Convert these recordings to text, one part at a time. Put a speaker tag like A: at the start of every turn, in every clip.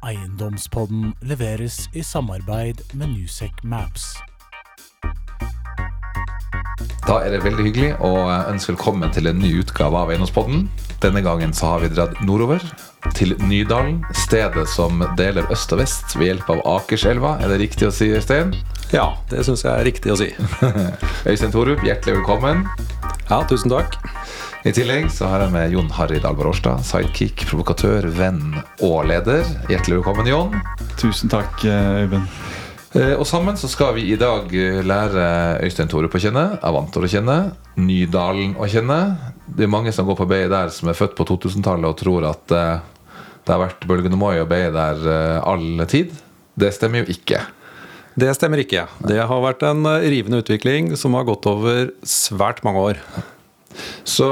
A: Eiendomspodden leveres i samarbeid med Newsec Maps.
B: Da er det veldig hyggelig å ønske velkommen til en ny utgave av Eiendomspodden. Denne gangen så har vi dratt nordover, til Nydalen. Stedet som deler øst og vest ved hjelp av Akerselva. Er det riktig å si, Øystein?
C: Ja, det syns jeg er riktig å si.
B: Øystein Torup, hjertelig velkommen.
C: Ja, tusen takk.
B: I tillegg så har jeg med Jon Harry Dalberg Årstad, sidekick, provokatør, venn og leder. Hjertelig velkommen, Jon.
D: Tusen takk, eh, Øyvind.
B: Eh, Og sammen så skal vi i dag eh, lære Øystein Torup å kjenne, Avantor å kjenne, Nydalen å kjenne. Det er mange som går på BI der som er født på 2000-tallet og tror at det har vært bølgende Moi og BI der eh, all tid. Det stemmer jo ikke.
C: Det stemmer ikke. Det har vært en rivende utvikling som har gått over svært mange år.
B: Så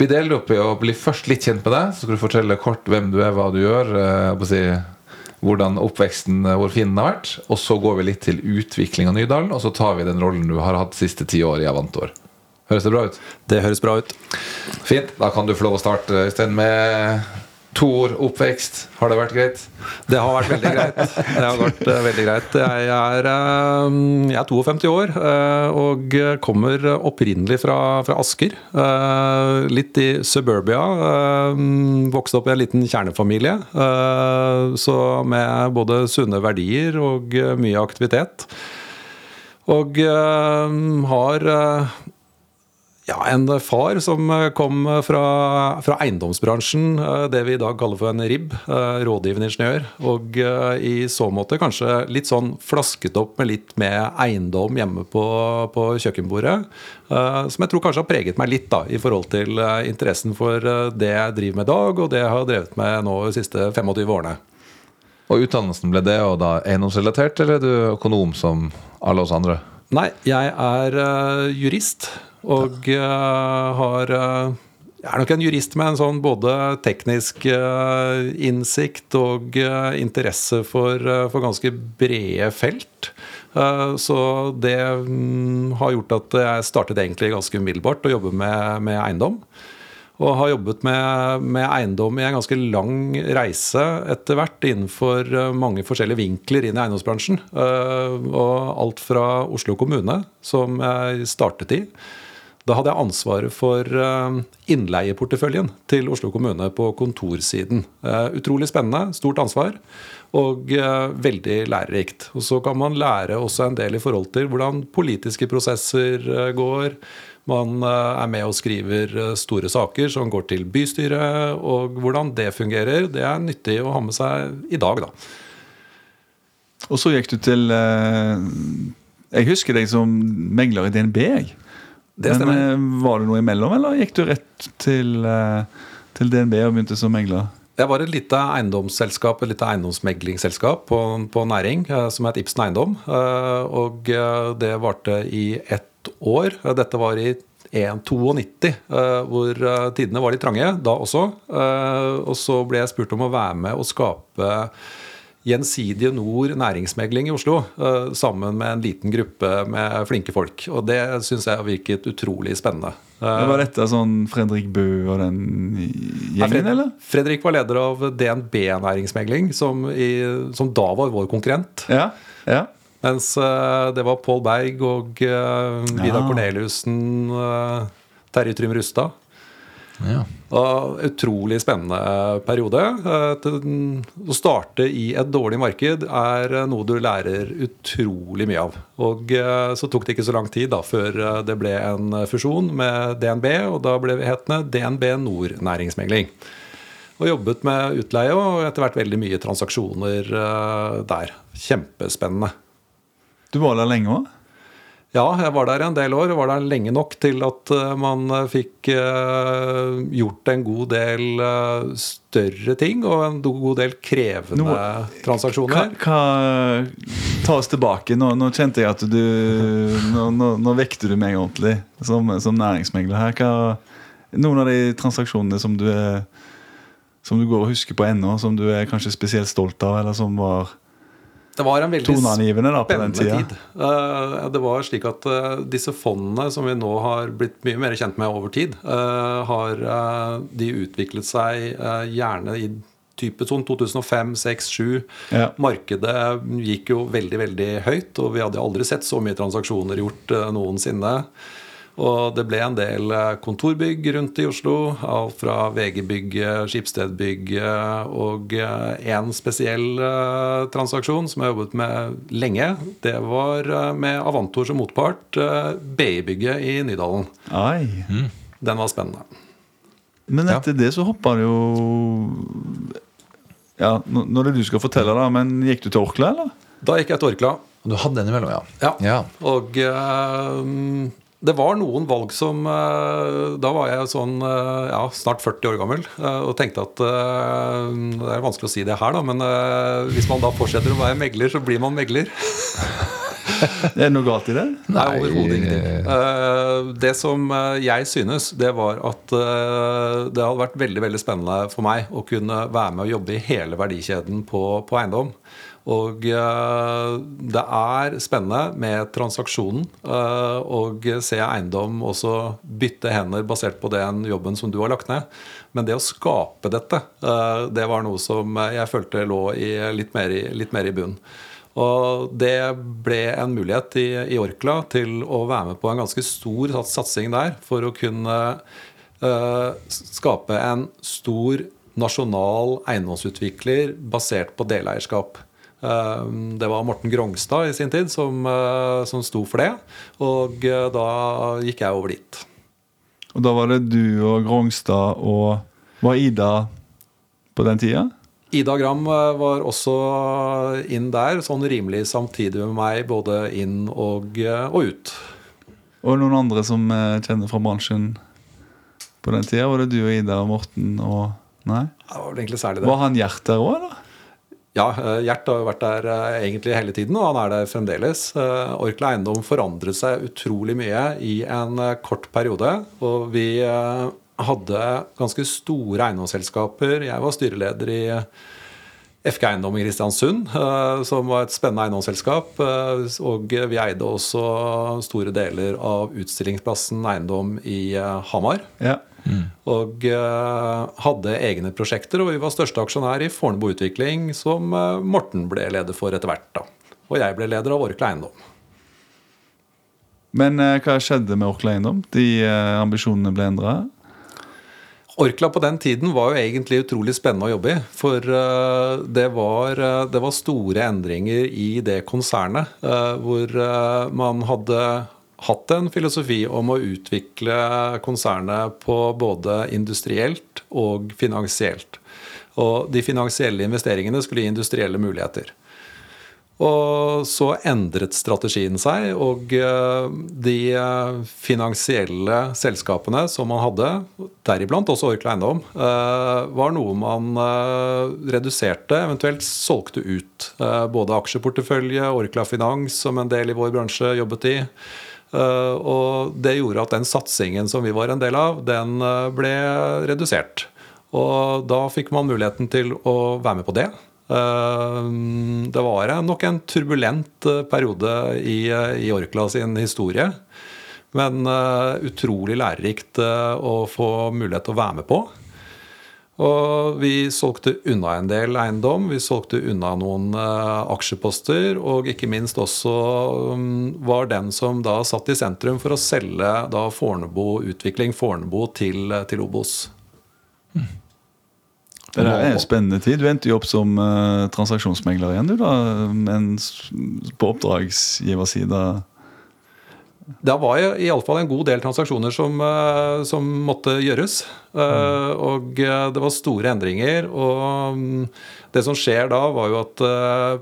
B: vi deler opp i å bli først litt kjent med deg. Så skal du fortelle kort hvem du er, hva du gjør. eh, si, hvordan oppveksten, eh, hvor fin den har vært. Og så går vi litt til utvikling av Nydalen, og så tar vi den rollen du har hatt de siste ti år i Avantor. Høres det bra ut?
C: Det høres bra ut.
B: Fint. Da kan du få lov å starte, Øystein, med to ord. Oppvekst. Har det vært greit?
C: Det har vært veldig greit. Det har vært eh, veldig greit. Jeg er, eh, jeg er 52 år eh, og kommer opprinnelig fra, fra Asker. Litt i suburbia. Vokste opp i en liten kjernefamilie. Så med både sunne verdier og mye aktivitet. Og har ja, en far som eh, kom fra, fra eiendomsbransjen, eh, det vi i dag kaller for en RIB, eh, rådgivende ingeniør. Og eh, i så måte kanskje litt sånn flasket opp med litt med eiendom hjemme på, på kjøkkenbordet. eh, Som jeg tror kanskje har preget meg litt da, i forhold til eh, interessen for eh, det jeg driver med i dag, og det jeg har drevet med nå de siste 25 årene.
B: Og utdannelsen, ble det og da eiendomsrelatert, eller er du økonom som alle oss andre?
C: Nei, jeg er eh, jurist, og eh, har eh, Jeg er nok en jurist med en sånn både teknisk eh, innsikt og interesse for, for ganske brede felt. Så det mm, har gjort at jeg startet egentlig ganske umiddelbart å jobbe med, med eiendom. Og har jobbet med, med eiendom i en ganske lang reise etter hvert innenfor mange forskjellige vinkler inn i eiendomsbransjen. Og alt fra Oslo kommune, som jeg startet i. Da hadde jeg ansvaret for eh, innleieporteføljen til Oslo kommune på kontorsiden. Eh, Utrolig spennende, stort ansvar og eh, veldig lærerikt. Og så kan man lære også en del i forhold til hvordan politiske prosesser går. Man er med og skriver store saker som går til bystyret, og hvordan det fungerer, det er nyttig å ha med seg i dag, da.
D: Og så gikk du til Jeg husker deg som megler i DNB. jeg.
C: Det stemmer.
D: Men eh, Var det noe imellom, eller gikk du rett til, eh, til DNB og begynte som megler?
C: Jeg var et lite eiendomsselskap, et lite eiendomsmeglingsselskap på, på næring eh, som het Ibsen Eiendom. Og det varte i ett år. Dette var i 1,92, eh, hvor tidene var litt trange da også. Og så ble jeg spurt om å være med og skape Gjensidige Nord næringsmegling i Oslo, eh, sammen med en liten gruppe med flinke folk. Og det syns jeg har virket utrolig spennende. Det
D: Var dette sånn Fredrik Bø og den gjengen,
C: Fred-
D: eller?
C: Fredrik var leder av DNB næringsmegling, som, i, som da var vår konkurrent.
D: Ja. ja.
C: Mens eh, det var Pål Berg og Vidar
D: Ja.
C: Corneliussen, Terje Trym Rustad.
B: Ja.
C: Og utrolig spennende periode. Eh, Å starte i et dårlig marked er eh, noe du lærer utrolig mye av. Og eh, så tok det ikke så lang tid da før eh, det ble en fusjon med DNB, og da ble vi hetende DNB Nord Næringsmegling. Og jobbet med utleie og etter hvert veldig mye transaksjoner eh, der. Kjempespennende.
D: Du var der lenge òg?
C: Ja, jeg var der en del år. Jeg var der lenge nok til at eh, man eh, fikk eh, gjort en god del større ting og en god del krevende
D: Noe-
C: transaksjoner.
D: hva, ta oss tilbake. Nå, nå kjente jeg at du Nå, nå, nå vekte du meg ordentlig som, som næringsmegler her. Hva, noen av de transaksjonene som du Som du går og husker på ennå, som du er kanskje spesielt stolt av, eller som var
C: Det var en veldig
D: da,
C: spennende tid. Eh, Det var slik at eh, disse fondene, som vi nå har blitt mye mer kjent med over tid, eh, har de utviklet seg gjerne i type sånn 2005, 2006, 2007.
D: Ja.
C: Markedet gikk jo veldig, veldig høyt, og vi hadde aldri sett så mye transaksjoner gjort noensinne. Og det ble en del eh, kontorbygg rundt i Oslo. Alt fra VG-bygget, Skipsstedbygget og én spesiell eh, transaksjon som jeg har jobbet med lenge. Det var eh, med Avantor som motpart. eh, BI-bygget i Nydalen.
D: Ai.
C: Den var spennende.
D: Men
B: Ja.
D: etter det så hoppa det jo Ja, nå er det du skal fortelle, da, men gikk du til Orkla, eller?
C: Da gikk jeg til Orkla.
B: Du hadde den imellom, ja.
C: Ja.
B: ja.
C: Og eh, det var noen valg som eh, Da var jeg sånn eh, ja, snart 40 år gammel eh, og tenkte at Det er vanskelig å si det her, da, men hvis man da fortsetter å være megler, så blir man megler.
D: Er det noe galt i det?
C: Nei, overhodet ingenting. Eh, det som jeg synes, det var at det hadde vært veldig veldig spennende for meg å kunne være med og jobbe i hele verdikjeden på, på eiendom. Og eh, det er spennende med transaksjonen eh, og se eiendom også bytte hender basert på den jobben som du har lagt ned. Men det å skape dette, eh, det var noe som jeg følte lå i, litt, mer i, litt mer i bunn. Og det ble en mulighet i, i Orkla til å være med på en ganske stor satsing der for å kunne uh, skape en stor nasjonal eiendomsutvikler basert på deleierskap. Eh, det var Morten Grongstad i sin tid som, eh, som sto for det, og eh, da gikk jeg over dit.
D: Og da var det du og Grongstad og Var Ida på den tida?
C: Ida Gram var også inn der, sånn rimelig samtidig med meg, både inn og, og ut.
D: Og noen andre som kjenner fra bransjen på den tida? Var det du og Ida og Morten og Nei?
C: Det var vel egentlig særlig det.
D: Var han Gjert der òg, eller?
C: Ja, eh, Gjert har vært der eh, egentlig hele tiden, og han er der fremdeles. Eh, Orkla Eiendom forandret seg utrolig mye i en kort periode. Og vi hadde ganske store eiendomsselskaper. Jeg var styreleder i FK Eiendom i Kristiansund, som var et spennende eiendomsselskap. Og vi eide også store deler av utstillingsplassen Eiendom i Hamar.
D: Ja.
C: Og eh, hadde egne prosjekter, og vi var største aksjonær i Fornebu Utvikling, som eh, Morten ble leder for etter hvert. da. Og jeg ble leder av Orkla Eiendom.
D: Men eh, hva skjedde med Orkla Eiendom? De ambisjonene ble endra?
C: Orkla på den tiden var jo egentlig utrolig spennende å jobbe i. For det, var, det var store endringer i det konsernet. hvor man hadde hatt en filosofi om å utvikle konsernet på både industrielt og finansielt. Og de finansielle investeringene skulle gi industrielle muligheter. Og så endret strategien seg, og eh, de eh, finansielle selskapene som man hadde, deriblant også Orkla Eiendom, eh, var noe man reduserte, eventuelt solgte ut. Både aksjeportefølje, Orkla Finans, som en del i vår bransje jobbet i. Eh, Og det gjorde at den satsingen som vi var en del av, den eh, ble redusert. Og da fikk man muligheten til å være med på det. Eh, Det var nok en turbulent periode i, Orkla sin historie. Men utrolig lærerikt å få mulighet til å være med på. Og vi solgte unna en del eiendom, vi solgte unna noen eh, aksjeposter, og ikke minst også mm, var den som da satt i sentrum for å selge da Fornebu Utvikling Fornebu til, til Obos.
D: Det er en spennende tid. Du endte jo opp som eh, transaksjonsmegler igjen, du, da. Men på oppdragsgiversida
C: Det var jo iallfall en god del transaksjoner som, eh, som måtte gjøres. Mm. Og eh, det var store endringer. Og mm, det som skjer da, var jo at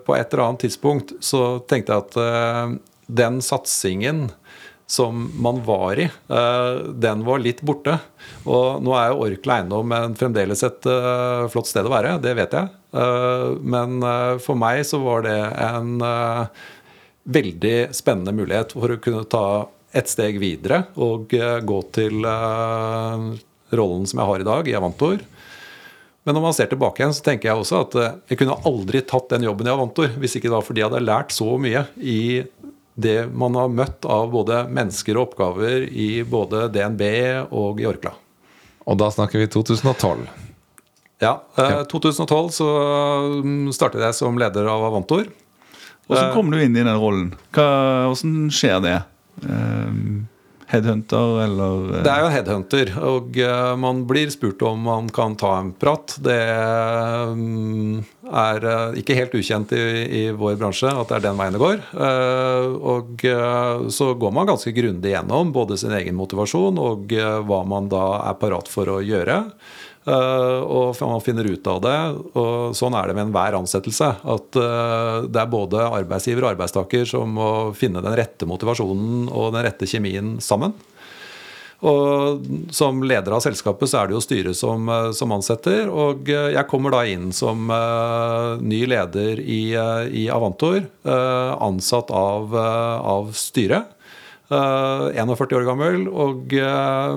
C: på et eller annet tidspunkt så tenkte jeg at den satsingen som man var i, den var litt borte. Og nå er jo Orkla Eiendom en- fremdeles et flott sted å være, det vet jeg. Men for meg så var det en veldig spennende mulighet for å kunne ta et steg videre og eh, gå til eh, rollen som jeg har i dag, i Avantor. Men når man ser tilbake igjen, så tenker jeg også at eh, jeg kunne aldri tatt den jobben i Avantor hvis ikke det var fordi jeg hadde lært så mye i det man har møtt av både mennesker og oppgaver i både DNB og i Orkla.
B: Og da snakker vi 2012.
C: Ja. eh, 2012 så mm, startet jeg som leder av Avantor.
D: Hvordan kom du inn i den rollen? Hva, hvordan skjer det? Eh, headhunter, eller eh,
C: Det er jo headhunter, og eh, man blir spurt om man kan ta en prat. Det mm, er eh, ikke helt ukjent i, i vår bransje at det er den veien det går. Eh, og eh, så går man ganske grundig gjennom både sin egen motivasjon og eh, hva man da er parat for å gjøre. Eh, og man finner ut av det. Og sånn er det med enhver ansettelse. At eh, det er både arbeidsgiver og arbeidstaker som må finne den rette motivasjonen og den rette kjemien sammen. Og som leder av selskapet så er det jo styret som, eh, som ansetter. Og jeg kommer da inn som uh, ny leder i, i Avantor, uh, ansatt av, uh, av styret. Eh, 41 år gammel, og uh,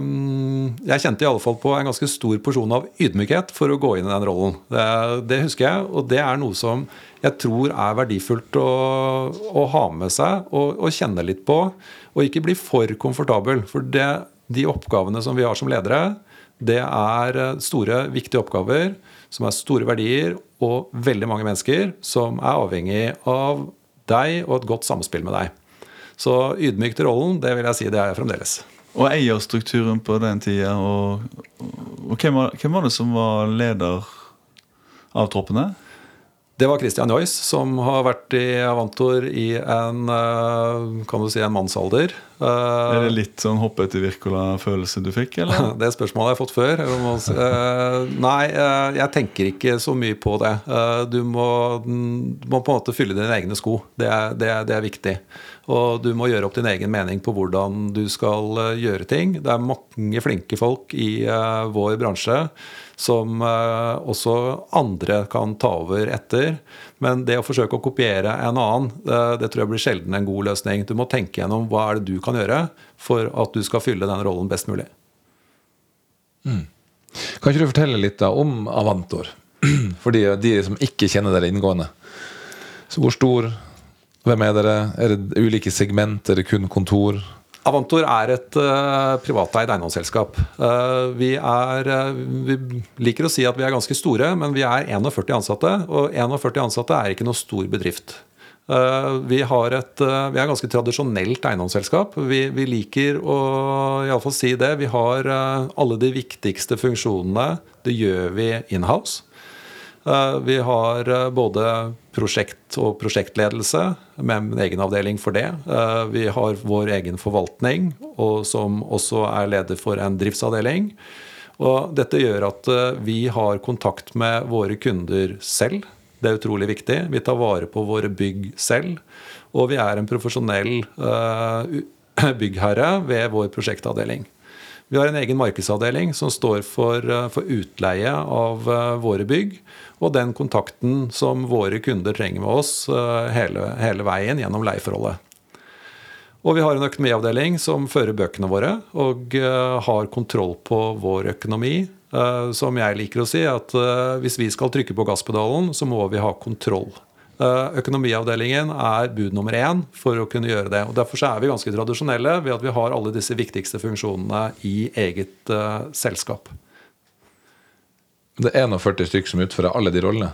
C: jeg kjente i alle fall på en ganske stor porsjon av ydmykhet for å gå inn i den rollen. Det, det husker jeg, og det er noe som jeg tror er verdifullt å, å ha med seg og, og kjenne litt på. Og ikke bli for komfortabel. For det, de oppgavene som vi har som ledere, det er eh, store, viktige oppgaver som er store verdier, og veldig mange mennesker som er avhengig av deg og et godt samspill med deg. Så ydmyk til rollen, det vil jeg si det er jeg fremdeles.
D: Og eierstrukturen på den tida. Og, og hvem, var, hvem var det som var leder av troppene?
C: Det var Christian Joyce, som har vært i Avantor i en, eh, kan du si, en mannsalder. Eh,
D: Er det litt sånn hoppe etter Wirkola-følelse du fikk, eller?
C: Det spørsmålet har jeg fått før. Eh, nei, uh, jeg tenker ikke så mye på det. Du, må, du må på en måte fylle dine egne sko. Det er, det, er, det er viktig. Og du må gjøre opp din egen mening på hvordan du skal gjøre ting. Det er mange flinke folk i vår bransje som også andre kan ta over etter. Men det å forsøke å kopiere en annen, det tror jeg blir sjelden en god løsning. Du må tenke gjennom hva er det du kan gjøre for at du skal fylle den rollen best mulig.
B: Kan ikke du fortelle litt da om Avantor? For de, de som ikke kjenner dere inngående. Så hvor stor? Hvem er dere? Er det ulike segment? Er det kun kontor?
C: Avantor er et uh, privateid eiendomsselskap. Uh, vi, er, uh, vi liker å si at vi er ganske store, men vi er 41 ansatte. Og 41 ansatte er ikke noe stor bedrift. Vi, et, vi er et ganske tradisjonelt eiendomsselskap. Vi, vi liker å i alle fall si det. Vi har alle de viktigste funksjonene. Det gjør vi inhouse. Vi har både prosjekt og prosjektledelse med en egen avdeling for det. Eh, Vi har vår egen forvaltning, og som også er leder for en driftsavdeling. Og dette gjør at eh, vi har kontakt med våre kunder selv. Det er utrolig viktig. Vi tar vare på våre bygg selv. Og vi er en profesjonell eh, byggherre ved vår prosjektavdeling. Vi har en egen markedsavdeling som står for, eh, for utleie av eh, våre bygg, og den kontakten som våre kunder trenger med oss eh, hele, hele veien gjennom leieforholdet. Og vi har en økonomiavdeling som fører bøkene våre og har kontroll på vår økonomi. Som jeg liker å si, at hvis vi skal trykke på gasspedalen, så må vi ha kontroll. Eh, økonomiavdelingen er bud nummer én for å kunne gjøre det. og Derfor så er vi ganske tradisjonelle ved at vi har alle disse viktigste funksjonene i eget uh, selskap.
B: Det er 41 stykker som utfører alle de rollene.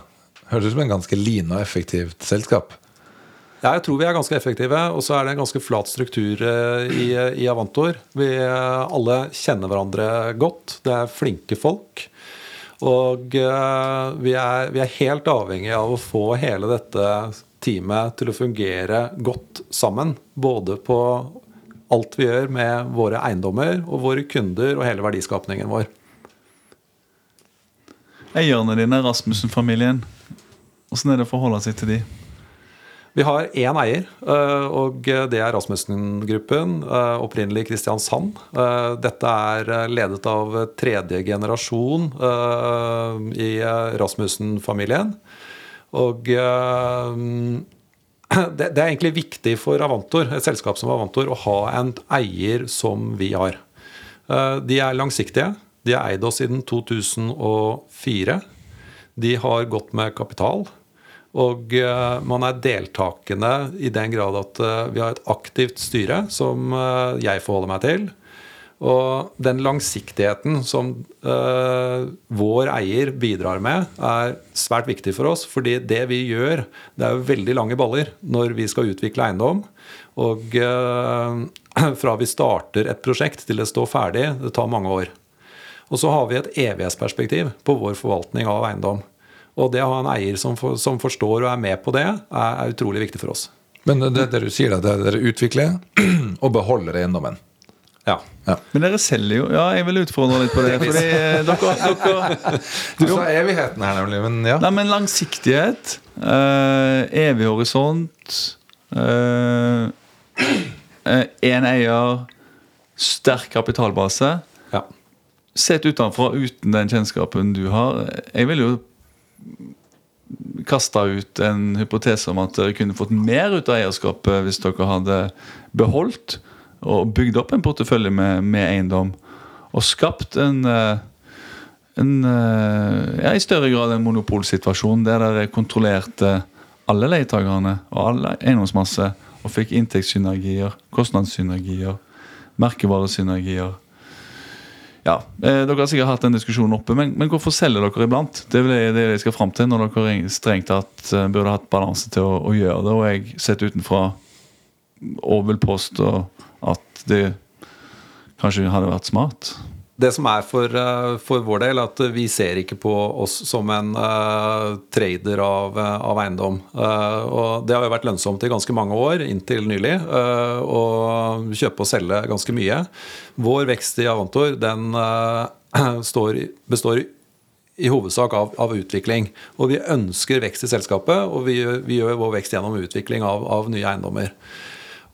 B: Høres ut som en ganske lean og effektivt selskap.
C: Ja, jeg tror vi er ganske effektive, og så er det en ganske flat struktur eh, i, i Avantor. Vi alle kjenner hverandre godt. Det er flinke folk. Og uh, vi er, vi er helt avhengig av å få hele dette teamet til å fungere godt sammen. Både på alt vi gjør med våre eiendommer og våre kunder og hele verdiskapningen vår.
D: Eierne dine, Rasmussen-familien. Åssen er det å forholde seg til de?
C: Vi har én eier, eh, og det er Rasmussen-gruppen. eh, Opprinnelig Kristiansand. Eh, Dette er ledet av tredje generasjon i Rasmussen-familien. Og det, er egentlig viktig for Avantor, et selskap som Avantor, å ha en eier som vi har. De er langsiktige. De har eid oss siden 2004. De har gått med kapital. Og eh, man er deltakende i den grad at eh, vi har et aktivt styre som eh, jeg forholder meg til. Og den langsiktigheten som uh, vår eier bidrar med, er svært viktig for oss. fordi det vi gjør, det er jo veldig lange baller når vi skal utvikle eiendom. Og uh, fra vi starter et prosjekt til det står ferdig, det tar mange år. Og så har vi et evighetsperspektiv på vår forvaltning av eiendom. Og det å ha en eier som, for, som forstår og er med på det, er, er utrolig viktig for oss.
B: Men det, det du sier, det er dere utvikler og beholder eiendommen.
C: Ja.
B: Ja.
D: Men dere selger jo Ja, jeg vil utfordre litt på det. Fordi eh, dere, dere
B: Du sa evigheten her, nemlig. Men ja.
D: Nei, men langsiktighet, eh, evig horisont Én eh, eh, eier, sterk kapitalbase.
C: ja.
D: Sett utenfra, uten den kjennskapen du har Jeg vil jo kaste ut en hypotese om at dere kunne fått mer ut av eierskapet hvis dere hadde beholdt og bygd opp en portefølje med, med eiendom. Og skapt en, eh, en ja, i større grad en monopolsituasjon der dere kontrollerte alle leietakerne og all eiendomsmasse og fikk inntektssynergier, kostnadssynergier, merkevaresynergier. Ja, eh, Dere har sikkert hatt den diskusjonen oppe, men, men hvorfor selger dere iblant? Det er det jeg skal fram til når dere strengt tatt eh, burde hatt balanse til å, å, gjøre det. Og jeg sett utenfra og vil påstå at det kanskje hadde vært smart
C: det som er for, eh, for, vår del, at vi ser ikke på oss som en uh, trader av, eh, av eiendom. Uh, og det har jo vært lønnsomt i ganske mange år, inntil nylig, uh, å kjøpe og selge ganske mye. Vår vekst i Avantor den står, består i hovedsak av, av, utvikling. Og vi ønsker vekst i selskapet, og vi, vi gjør vår vekst gjennom utvikling av, av nye eiendommer.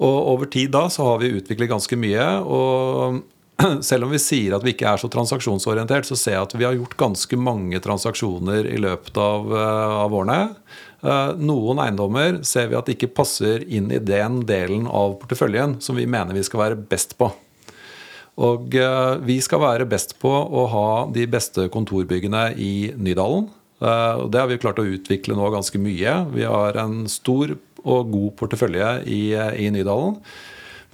C: Og over tid da så har vi utviklet ganske mye. og selv om vi sier at vi ikke er så transaksjonsorientert, så ser jeg at vi har gjort ganske mange transaksjoner i løpet av, eh, av årene. Eh, noen eiendommer ser vi at ikke passer inn i den delen av porteføljen som vi mener vi skal være best på. Og eh, vi skal være best på å ha de beste kontorbyggene i Nydalen. Det har vi klart å utvikle nå ganske mye. Vi har en stor og god portefølje i, i Nydalen.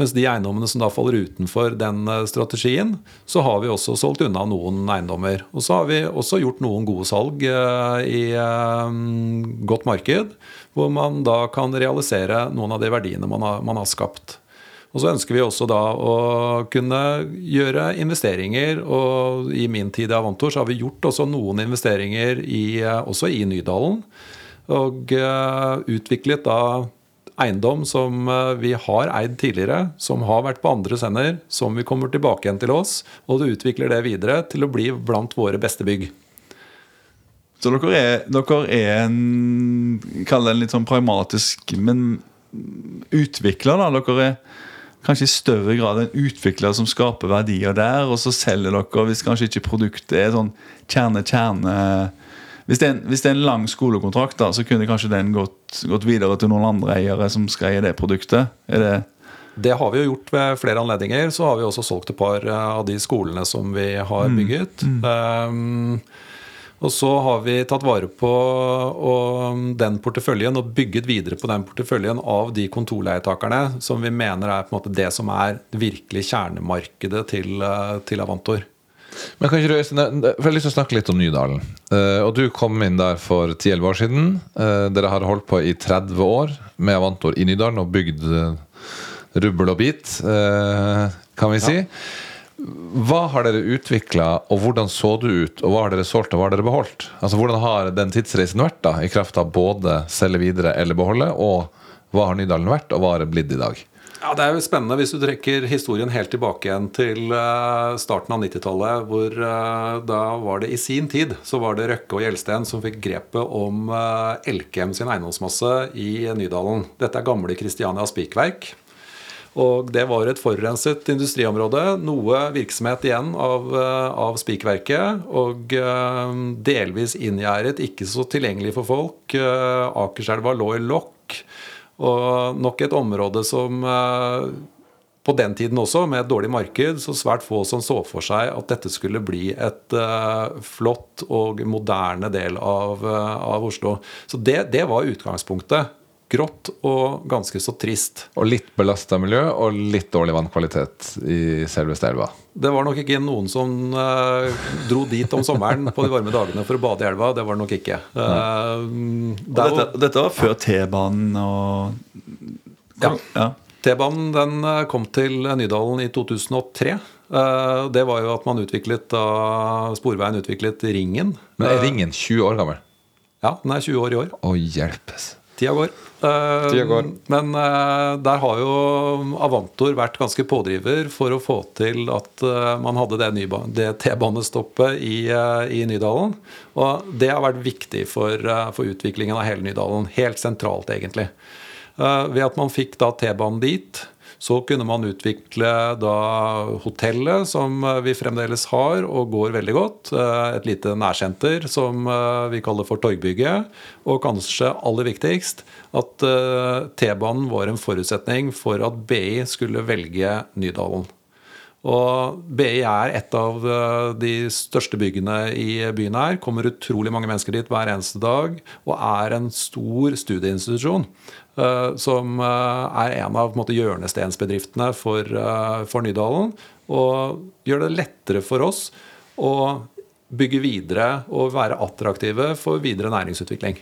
C: Mens de eiendommene som da faller utenfor den eh, strategien, så har vi også solgt unna noen eiendommer. Og så har vi også gjort noen gode salg eh, i eh, godt marked, hvor man da kan realisere noen av de verdiene man har, man har skapt. Og så ønsker vi også da å kunne gjøre investeringer. Og i min tid i Avantor så har vi gjort også noen investeringer i, også i Nydalen. Og utviklet da eiendom som eh, vi har eid tidligere, som har vært på andres hender, som vi kommer tilbake igjen til oss, og du utvikler det videre til å bli blant våre beste bygg.
D: Så dere er, dere er en Kall det en litt sånn pragmatisk, men utvikler, da. Dere er kanskje i større grad en utvikler som skaper verdier der, og så selger dere hvis kanskje ikke produktet er sånn kjerne-kjerne hvis det, en, hvis det, er en, lang skolekontrakt, da, så kunne kanskje den gått, gått videre til noen andre eiere som skal eie det produktet? Er det
C: det har vi jo gjort ved flere anledninger. Så har vi også solgt et par eh, av de skolene som vi har mm. bygget. Mm. Um, og så har vi tatt vare på den porteføljen og bygget videre på den porteføljen av de kontorleietakerne som vi mener er på en måte det som er virkelig kjernemarkedet til, eh, til Avantor.
B: Men kan ikke du, Øystein, jeg har lyst til å snakke litt om Nydalen. Uh, og Du kom inn der for 10-11 år siden. Uh, dere har holdt på i 30 år med Avantor i Nydalen og bygd uh, rubbel og bit, kan vi si. Ja. Hva har dere utvikla, og hvordan så det ut? Og hva har dere solgt, og hva har dere beholdt? Altså Hvordan har den tidsreisen vært, da, i kraft av både selge videre eller beholde? Og hva har Nydalen vært, og hva har det blitt i dag?
C: Ja, Det er jo spennende hvis du trekker historien helt tilbake igjen til uh, starten av 90-tallet. Hvor uh, da var det i sin tid så var det Røkke og Gjelsten som fikk grepet om uh, Elkem sin eiendomsmasse i Nydalen. Dette er gamle Kristiania Spikverk. Og det var et forurenset industriområde. Noe virksomhet igjen av, av spikverket. Og delvis inngjerdet, ikke så tilgjengelig for folk. Akerselva lå i lokk. Og nok et område som eh, på den tiden også, med et dårlig marked, så svært få som så for seg at dette skulle bli et uh, flott og moderne del av, uh, av Oslo. Så det, det, var utgangspunktet. Grått og ganske så trist.
B: Og litt belasta miljø og litt dårlig vannkvalitet i selveste elva.
C: Det var nok ikke noen som uh, dro dit om sommeren på de varme dagene for å bade i elva. Det var det nok ikke. Uh,
D: Og
C: det er jo-
D: dette, dette var før T-banen og
C: Ja.
D: ja.
C: T-banen den eh, kom til Nydalen i 2003. Uh, Det var jo at man utviklet da Sporveien utviklet Ringen.
B: Men er
C: Eh,
B: ringen 20 år gammel?
C: Ja, den er 20 år i år.
B: Å hjelpes.
C: Tida går. Eh,
B: Tida går.
C: Men eh, der har jo Avantor vært ganske pådriver for å få til at eh, man hadde det, det T-banestoppet i, i Nydalen. Og det har vært viktig for, for utviklingen av hele Nydalen. Helt sentralt, egentlig. Ved at man fikk da T-banen dit, så kunne man utvikle da hotellet, som eh, vi fremdeles har og går veldig godt. Eh, Et lite nærsenter som eh, vi kaller for Torgbygget. Og kanskje aller viktigst at T-banen var en forutsetning for at BI skulle velge Nydalen. Og BI er et av de største byggene i byen her. Kommer utrolig mange mennesker dit hver eneste dag. Og er en stor studieinstitusjon. Eh, Som eh, er en av en måte, hjørnestensbedriftene for, eh, for Nydalen. Og gjør det lettere for oss å bygge videre og være attraktive for videre næringsutvikling.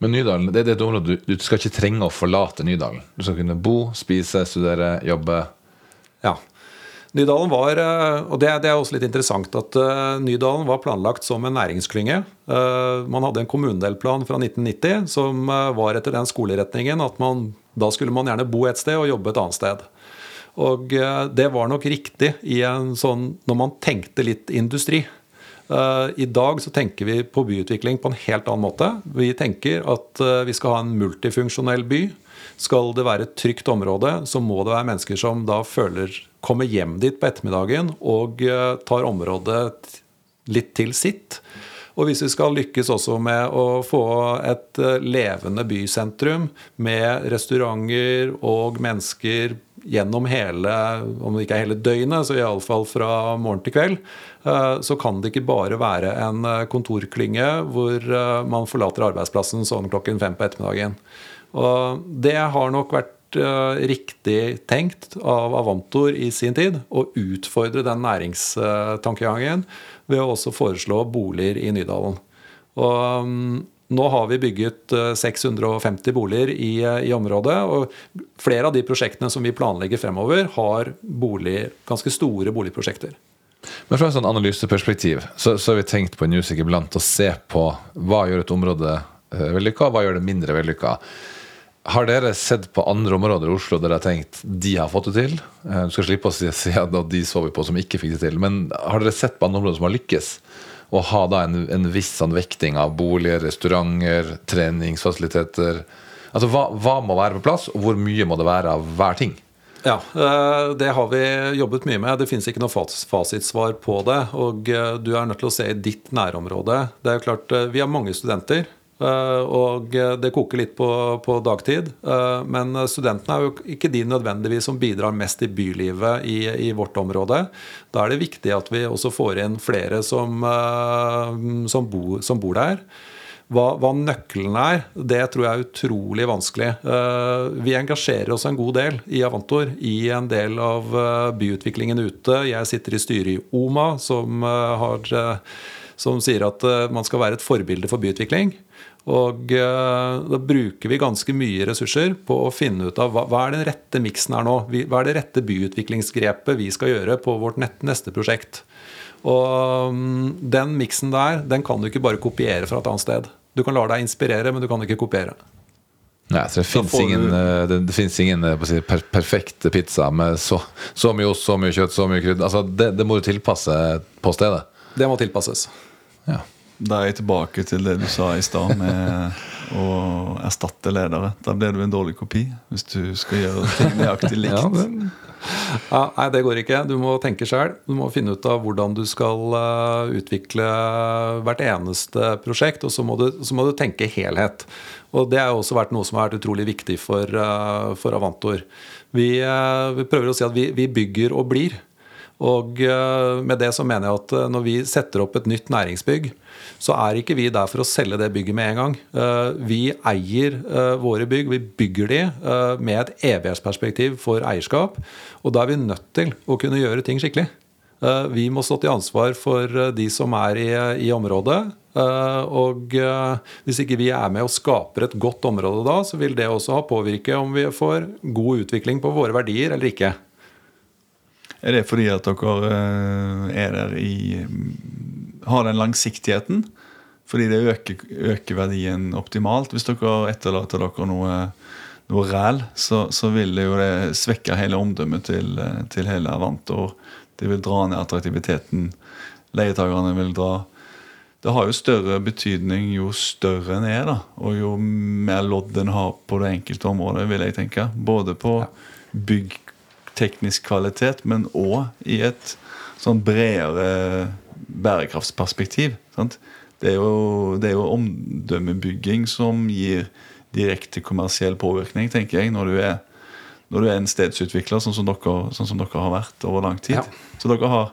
B: Men Nydalen det er et område du, du skal ikke trenge å forlate Nydalen. Du skal kunne bo, spise, studere, jobbe.
C: Ja. Nydalen var, eh, og det, det er også litt interessant, at eh, Nydalen var planlagt som en næringsklynge. Eh, Man hadde en kommunedelplan fra 1990 som var etter den skoleretningen at man, da skulle man gjerne bo et sted og jobbe et annet sted. Og det var nok riktig i en sånn, når man tenkte litt industri. I dag så tenker vi på byutvikling på en helt annen måte. Vi tenker at vi skal ha en multifunksjonell by. Skal det være et trygt område, så må det være mennesker som da føler kommer hjem dit på ettermiddagen og eh, tar området litt til sitt. Og hvis vi skal lykkes også med å få et eh, levende bysentrum med restauranter og mennesker gjennom hele, om det ikke er hele døgnet, så iallfall fra morgen til kveld, eh, så kan det ikke bare være en kontorklynge hvor man forlater arbeidsplassen sånn klokken fem på ettermiddagen. Og det har nok vært uh, riktig tenkt av Avantor i sin tid å utfordre den næringstankegangen ved å også foreslå boliger i Nydalen. Og um, nå har vi bygget eh, 650 boliger i, eh, i området. Og flere av de prosjektene som vi planlegger fremover, har bolig, ganske store boligprosjekter.
B: Men fra et sånn analyseperspektiv så, så har vi tenkt på Newsec iblant å se på hva gjør et område vellykka, og hva gjør det mindre vellykka. Har dere sett på andre områder i Oslo der dere har tenkt de har fått det til? Eh, Du skal slippe å si, at de så vi på som ikke fikk det til. Men har dere sett på andre områder som har lykkes? Og ha da en, en viss sånn vekting av boliger, restauranter, treningsfasiliteter. Altså hva, hva må være på plass, og hvor mye må det være av hver ting?
C: Ja, eh, det har vi jobbet mye med. Det finnes ikke noe fasitsvar på det. Og eh, du er nødt til å se i ditt nærområde. Det er jo klart, Vi har mange studenter. Eh, Og eh, det koker litt på, på dagtid. eh, Men studentene er jo ikke de nødvendigvis som bidrar mest i bylivet i, i vårt område. Da er det viktig at vi også får inn flere som, som, bor, som bor der. Hva, hva nøkkelen er, det tror jeg er utrolig vanskelig. Vi engasjerer oss en god del i Avantor i en del av byutviklingen ute. Jeg sitter i styret i OMA, som, har, som sier at man skal være et forbilde for byutvikling. Og eh, da bruker vi ganske mye ressurser på å finne ut av hva, hva er den rette miksen her nå. Hva er det rette byutviklingsgrepet vi skal gjøre på vårt neste prosjekt. Og mm, den miksen der, den kan du ikke bare kopiere fra et annet sted. Du kan la deg inspirere, men du kan ikke kopiere.
B: Nei, så Det fins ingen,
D: du-
B: eh, det, det finnes ingen eh, si, per, perfekt pizza med så, så mye ost, så mye kjøtt, så mye krydder. Altså, det, det må du tilpasse på stedet.
C: Det må tilpasses.
B: Ja.
D: Da er jeg tilbake til det du sa i stad med å erstatte ledere. Da blir du en dårlig kopi hvis du skal gjøre ting nøyaktig likt.
B: Ja, men,
C: Ja, nei, det går ikke. Du må tenke sjøl. Du må finne ut av hvordan du skal eh, utvikle hvert eneste prosjekt, og så må, du, så må du tenke helhet. Og Det har også vært noe som har vært utrolig viktig for, eh, for Avantor. Vi, eh, vi prøver å si at vi, vi bygger og blir. Og med det så mener jeg at når vi setter opp et nytt næringsbygg, så er ikke vi der for å selge det bygget med en gang. Eh, Vi eier eh, våre bygg, vi bygger de eh, med et evighetsperspektiv for eierskap. Og da er vi nødt til å kunne gjøre ting skikkelig. Vi må stå til ansvar for de som er i, i området. Og hvis ikke vi er med og skaper et godt område da, så vil det også ha påvirke om vi får god utvikling på våre verdier eller ikke.
D: Er det fordi at dere er der i Har den langsiktigheten? Fordi det øker, øker verdien optimalt. Hvis dere etterlater dere noe, noe ræl, så, så vil det jo det svekke hele omdømmet til, til hele Avantor. Det vil dra ned attraktiviteten. Leietakerne vil dra Det har jo større betydning jo større en er, da. Og jo mer lodd en har på det enkelte området, vil jeg tenke. Både på byggteknisk kvalitet, men òg i et sånn bredere bærekraftsperspektiv. Sant? Det, er jo, det er jo omdømmebygging som gir direkte kommersiell påvirkning, tenker jeg, når du er, når du er en stedsutvikler, sånn som, dere, sånn som dere har vært over lang tid.
C: Ja.
D: Så dere har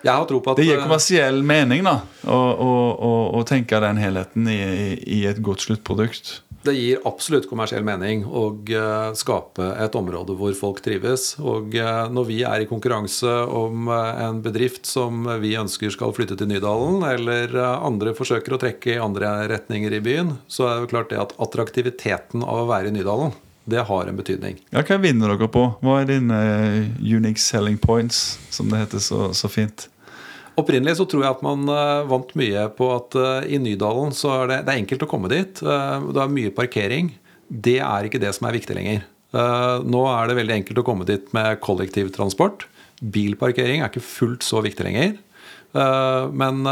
C: Jeg har tro på at
D: Det gir
C: eh,
D: kommersiell mening da å, å, å, å tenke den helheten i, i, i et godt sluttprodukt.
C: Det gir absolutt kommersiell mening å eh, skape et område hvor folk trives. Og eh, når vi er i konkurranse om en bedrift som vi ønsker skal flytte til Nydalen, eller andre forsøker å trekke i andre retninger i byen, så er det jo klart det at attraktiviteten av å være i Nydalen, det har en betydning.
D: Ja, Hva vinner dere på? Hva er dine eh, unique selling points, som det heter så, så fint?
C: Opprinnelig så tror jeg at man eh, vant mye på at eh, i Nydalen så er det, det er enkelt å komme dit. Det er mye parkering. Det er ikke det som er viktig lenger. Nå er det veldig enkelt å komme dit med kollektivtransport. Bilparkering er ikke fullt så viktig lenger. Men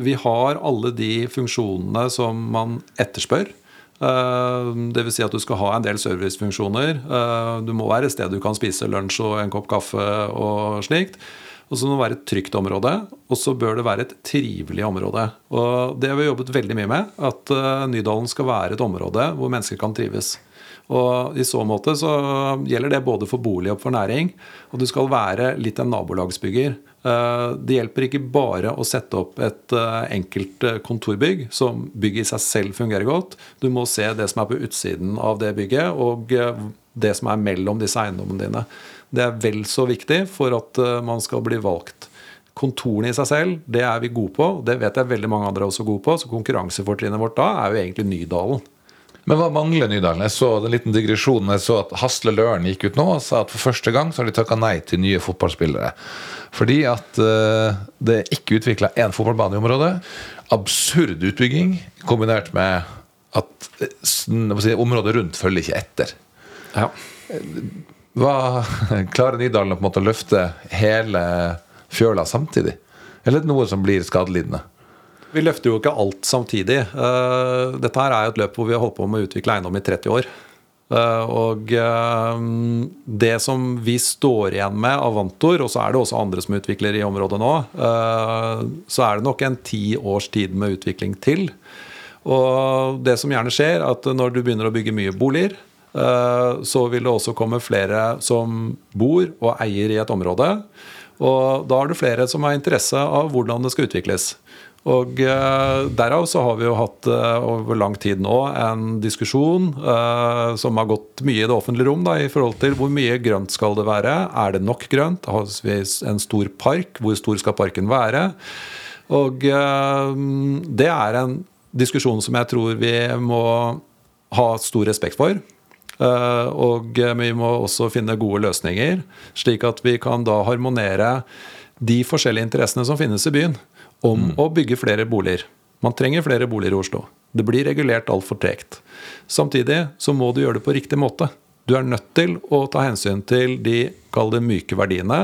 C: vi har alle de funksjonene som man etterspør. Eh, vil si at du skal ha en del servicefunksjoner. Eh, Du må være et sted du kan spise lunsj og en kopp kaffe og slikt. Og så må det være et trygt område, og så bør det være et trivelig område. Og Det har vi jobbet veldig mye med, at eh, Nydalen skal være et område hvor mennesker kan trives. Og I så måte så gjelder det både for bolig og for næring. Og du skal være litt en nabolagsbygger. Eh, Det hjelper ikke bare å sette opp et eh, enkelt eh, kontorbygg som bygget i seg selv fungerer godt. Du må se det som er på utsiden av det bygget, og det som er mellom disse eiendommene dine. Det er vel så viktig for at man skal bli valgt. Kontorene i seg selv, det er vi gode på. Det vet jeg veldig mange andre er også gode på. Så konkurransefortrinnet vårt da er jo egentlig Nydalen.
B: Men hva mangler Nydalen? Jeg så en liten digresjon. Jeg så at Hasle Løren gikk ut nå og sa at for første gang så har de takka nei til nye fotballspillere. Fordi at uh, det er ikke utvikla én fotballbane i området. Absurd utbygging kombinert med at eh, si, området rundt følger ikke etter.
C: Ja.
B: Hva Klarer Nydalen å på en måte løfte hele fjøla samtidig? Eller er det noe som blir skadelidende?
C: Vi løfter jo ikke alt samtidig. Eh, Dette her er jo et løp hvor vi har holdt på med å utvikle eiendom i 30 år. Eh, Og eh, det som vi står igjen med av Vantor, og så er det også andre som utvikler i området nå, så er det nok en ti års tid med utvikling til. Og det som gjerne skjer, at når du begynner å bygge mye boliger, så vil det også komme flere som bor og eier i et område. Og da er det flere som har interesse av hvordan det skal utvikles. Og eh, Derav så har vi jo hatt eh, over lang tid nå en diskusjon eh, som har gått mye i det offentlige rom da, i forhold til hvor mye grønt skal det være. Er det nok grønt? Har vi en stor park? Hvor stor skal parken være? Og eh, det er en diskusjon som jeg tror vi må ha stor respekt for. Eh, Og vi må også finne gode løsninger, slik at vi kan da harmonere de forskjellige interessene som finnes i byen, om å bygge flere boliger. Man trenger flere boliger i Oslo. Det blir regulert altfor tregt. Samtidig så må du gjøre det på riktig måte. Du er nødt til å ta hensyn til de kall det myke verdiene,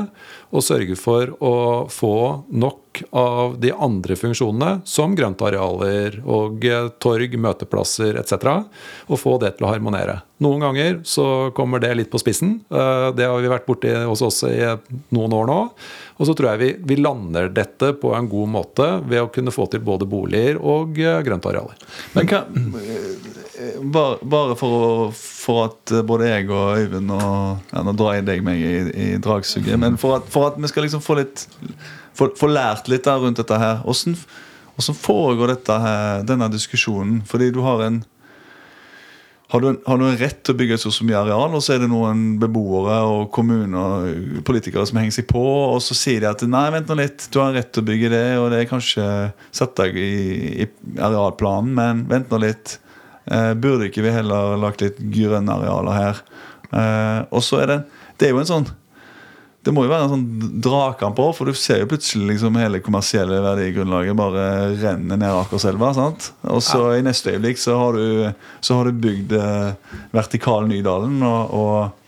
C: og sørge for å få nok av de andre funksjonene, som grøntarealer og eh, torg, møteplasser etc., og få det til å harmonere. Noen ganger så kommer det litt på spissen. Eh, Det har vi vært borti hos oss i noen år nå. Og så tror jeg vi, vi lander dette på en god måte ved å kunne få til både boliger og eh, grøntarealer.
D: Men hva bare, bare for, å, for at eh, både jeg og Øyvind og ja, Nå drar jeg deg meg i, i dragsuget. Men for at, for at vi skal liksom få litt få, få lært litt der rundt dette her. Hvordan, hvordan foregår her, denne diskusjonen? Fordi du har en har du, en, har du en rett til å bygge så, så mye areal, og så er det noen beboere og kommuner og politikere som henger seg på, og så sier de at nei, vent nå litt, du har rett til å bygge det, og det er kanskje satt deg i, i arealplanen, men vent nå litt. Eh, burde ikke vi heller lagt litt grønne arealer her? Eh, og så er det Det er jo en sånn det må jo være en sånn dragkamp òg, for du ser jo plutselig liksom hele kommersielle verdigrunnlaget bare renne ned Akerselva. sant? Og så ja. i neste øyeblikk så har du, så har du bygd eh, vertikal Nydalen. og, og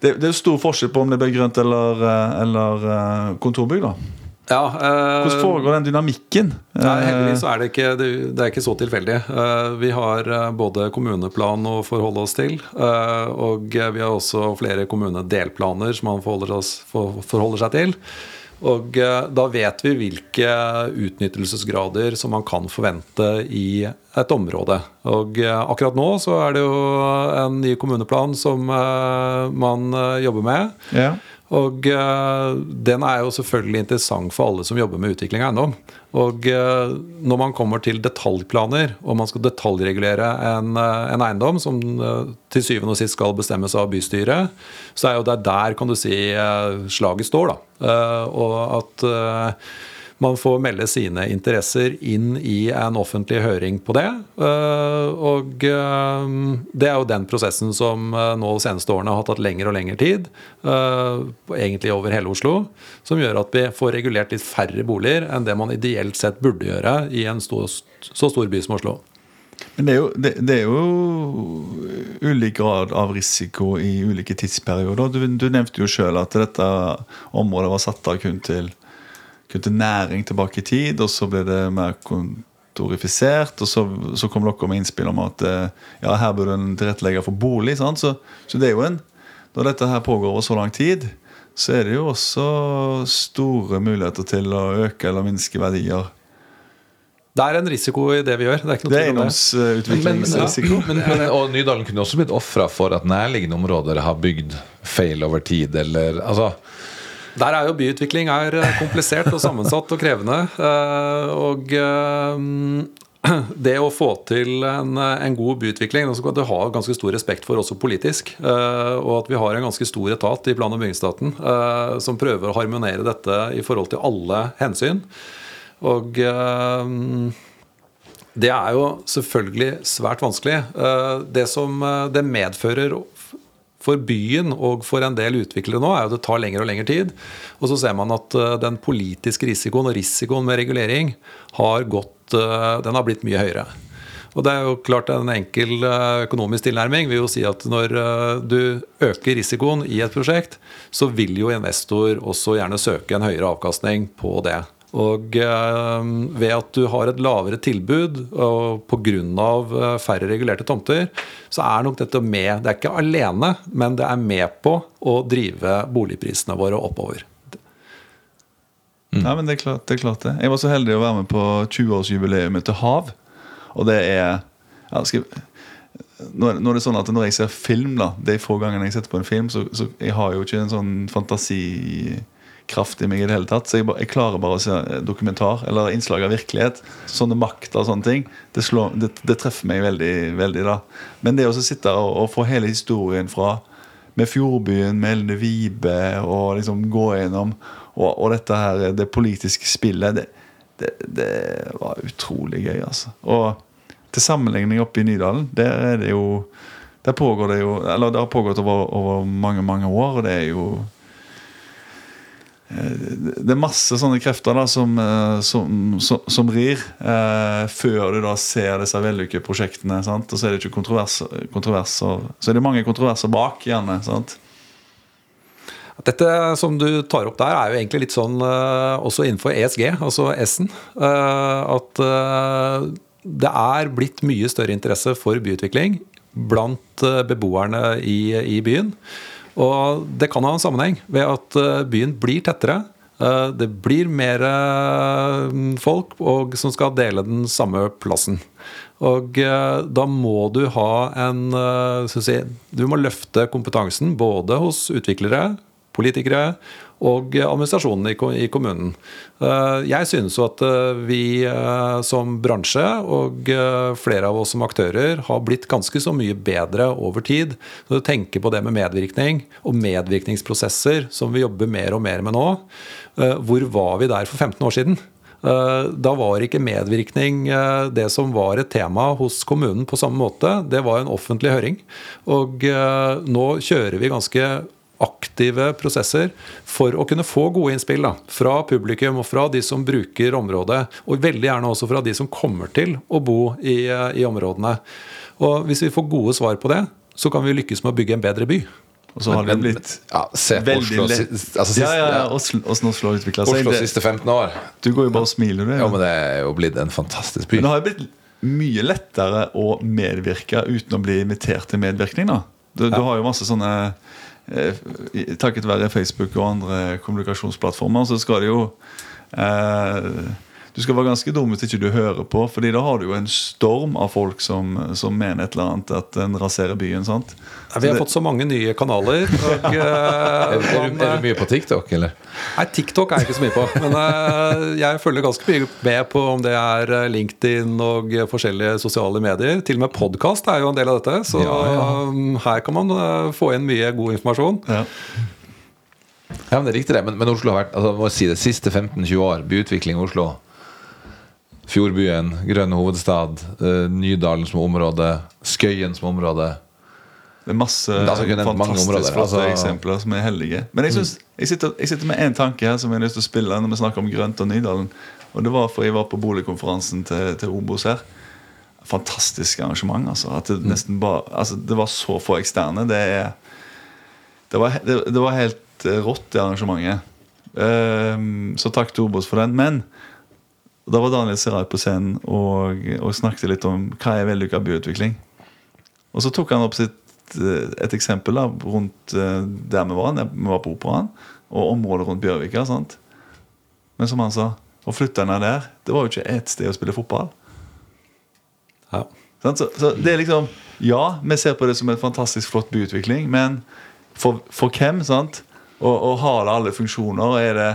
D: det, det, er stor forskjell på om det blir grønt eller, eh, eller eh, kontorbygg. da
C: ja, eh,
D: Hvordan foregår den dynamikken?
C: Nei, heldigvis er det ikke, det, er ikke så tilfeldig. Uh, vi har eh, både kommuneplan å forholde oss til, uh, og vi har også flere kommunedelplaner som man forholder, oss, for, forholder seg til. Og uh, da vet vi hvilke utnyttelsesgrader som man kan forvente i et område. Og eh, akkurat nå så er det jo en ny kommuneplan som man jobber med.
D: Ja.
C: Og uh, den er jo selvfølgelig interessant for alle som jobber med utvikling av eiendom. Og uh, når man kommer til detaljplaner, og man skal detaljregulere en, uh, en eiendom som til syvende og sist skal bestemmes av bystyret, så er jo det der kan du si slaget står. da. og at man får melde sine interesser inn i en offentlig høring på det. Eh, og eh, det er jo den prosessen som eh, nå de seneste årene har tatt lengre og lengre tid. Egentlig over hele Oslo. Som gjør at vi får regulert litt færre boliger enn det man ideelt sett burde gjøre i en så stor by som Oslo.
D: Men det er, jo, det, det er, jo, ulik grad av risiko i ulike tidsperioder. Du, du nevnte jo sjøl at dette området var satt av kun til kutte næring tilbake i tid, og så ble det mer kontorifisert. Og så, så kom dere med innspill om at eh, ja, her burde en tilrettelegge for bolig. Så, så, det er jo en Når dette her pågår over så lang tid, så er det jo også store muligheter til å øke eller minske verdier.
C: Det er en risiko i det vi gjør. Det er ikke
D: noe er eiendomsutviklingsrisiko.
B: Og Nydalen kunne også blitt ofra for at nærliggende områder har bygd feil over tid. Eller, altså,
C: der er jo byutvikling er eh, komplisert og sammensatt og krevende. Eh, og eh, det å få til en, en god byutvikling det skal du ha ganske stor respekt for også politisk. Og at vi har en ganske stor etat i plan- og bygningsstaten som prøver å harmonere dette i forhold til alle hensyn. Og det er jo selvfølgelig svært vanskelig. Det som det medfører for byen og for en del utviklere nå er jo det tar lengre og lengre tid. Og så ser man at eh, den politiske risikoen og risikoen med regulering har, gått, eh, den har blitt mye høyere. Og det er jo klart En enkel eh, økonomisk tilnærming vil jo si at når du øker risikoen i et prosjekt, så vil jo investor også gjerne søke en høyere avkastning på det. Og eh, ved at du har et lavere tilbud og pga. Eh, færre regulerte tomter, så er nok dette med Det er ikke alene, men det er med på å drive boligprisene våre oppover.
D: Mm. Nei, men det er, klart, det er klart det. Jeg var så heldig å være med på 20-årsjubileet til Hav. Og det er ja, skal, nå, er det sånn at når jeg ser film, da de få gangene jeg setter på en film, så, så jeg har jo ikke en sånn fantasi kraft i meg i det hele tatt. Så jeg, bare, jeg klarer bare å se eh, dokumentar eller innslag av virkelighet. Sånne makter og sånne ting. Det, slår, det, det, treffer meg veldig. veldig da. Men det å sitte og, og, få hele historien fra med Fjordbyen, med Elne Vibe, og liksom gå gjennom og, og dette her, det politiske spillet, det, det, det, var utrolig gøy, altså. Og til sammenligning oppe i Nydalen, der er det jo der pågår det jo Eller det har pågått over, over mange, mange år, og det er jo det er masse sånne krefter da som, eh, som, som, som rir, eh, før du da ser disse vellykkede prosjektene. Sant? Og så er det ikke kontroverser, kontroverser, Så er det mange kontroverser bak, gjerne. Sant?
C: Dette som du tar opp der, er jo egentlig litt sånn uh, også innenfor ESG, altså S-en. At det er blitt mye større interesse for byutvikling blant beboerne i, i byen. Og det kan ha en sammenheng ved at eh, byen blir tettere. Eh, det blir mer eh, folk og, som skal dele den samme plassen. Og da må du ha en si, Du må løfte kompetansen både hos utviklere, politikere og administrasjonen i kommunen. Eh, Jeg synes jo at eh, vi eh, som bransje og flere av oss som aktører har blitt ganske så mye bedre over tid. Når du tenker på det med medvirkning og medvirkningsprosesser som vi jobber mer og mer med nå, hvor var vi der for 15 år siden? Da var ikke medvirkning det som var et tema hos kommunen på samme måte. Det var en offentlig høring. Og nå kjører vi ganske aktive prosesser for å kunne få gode innspill da, fra publikum og fra de som bruker området, og veldig gjerne også fra de som kommer til å bo i, i områdene. Og Hvis vi får gode svar på det, så kan vi lykkes med å bygge en bedre by.
D: Og så har det
B: vi
D: blitt
B: ja, se på
D: veldig
B: Oslo,
D: lett.
B: altså, sist,
D: ja, ja, ja.
B: ja.
D: Oslo, Oslo utvikla seg.
B: Oslo siste 15 år.
D: du går jo bare og smiler, du.
B: Ja, men det er jo blitt en fantastisk by.
D: Men det har jo blitt mye lettere å medvirke uten å bli invitert til medvirkning. da Du, du har jo masse sånne Takket være Facebook og andre kommunikasjonsplattformer, så skal det jo eh, Du skal være ganske dum hvis ikke du hører på, Fordi da har du jo en storm av folk som, som mener et eller annet at en raserer byen. sant?
C: Ja, Vi har fått så mange nye kanaler. Og, uh,
B: Er, er, du, er du mye på TikTok, eller?
C: Nei, TikTok er jeg ikke så mye på. Men uh, jeg følger ganske mye med på om det er eh, LinkedIn og eh, forskjellige sosiale medier. Til og med podkast er jo en del av dette. Så
B: Ja, ja.
C: um, her kan man uh, få inn mye god informasjon.
D: Ja.
B: Ja, men det er riktig det. Men, men Oslo har vært altså, må si det, siste 15-20 år, byutvikling i Oslo. Fjordbyen, grønn hovedstad, eh, Nydalen som område, Skøyen som område.
D: Det er masse
B: altså,
D: fantastisk
B: områder,
D: flotte
B: altså-
D: eksempler som er heldige. Men jeg, synes, jeg, sitter, jeg sitter med én tanke her som jeg har lyst til å spille når vi snakker om grønt og Nydalen. Og det var for jeg var på boligkonferansen til, til Obos her. Fantastisk arrangement. altså At det nesten bare Altså det var så få eksterne. Det Det var, det, det var helt eh, rått, det arrangementet. Um, så takk til Obos for den. Men da var Daniel Serai på scenen og, og snakket litt om hva er vellykka byutvikling. Og så tok han opp sitt, eh, et eksempel da, rundt eh, der vi var. der Vi var på Operaen og området rundt Bjørvika. sant? Men som han sa, å flytte ned der Det var jo ikke ett sted å spille fotball.
C: Ja.
D: Så, så det er liksom Ja, vi ser på det som en fantastisk flott byutvikling, men for, for hvem? sant? Og, og har det alle funksjoner? Er det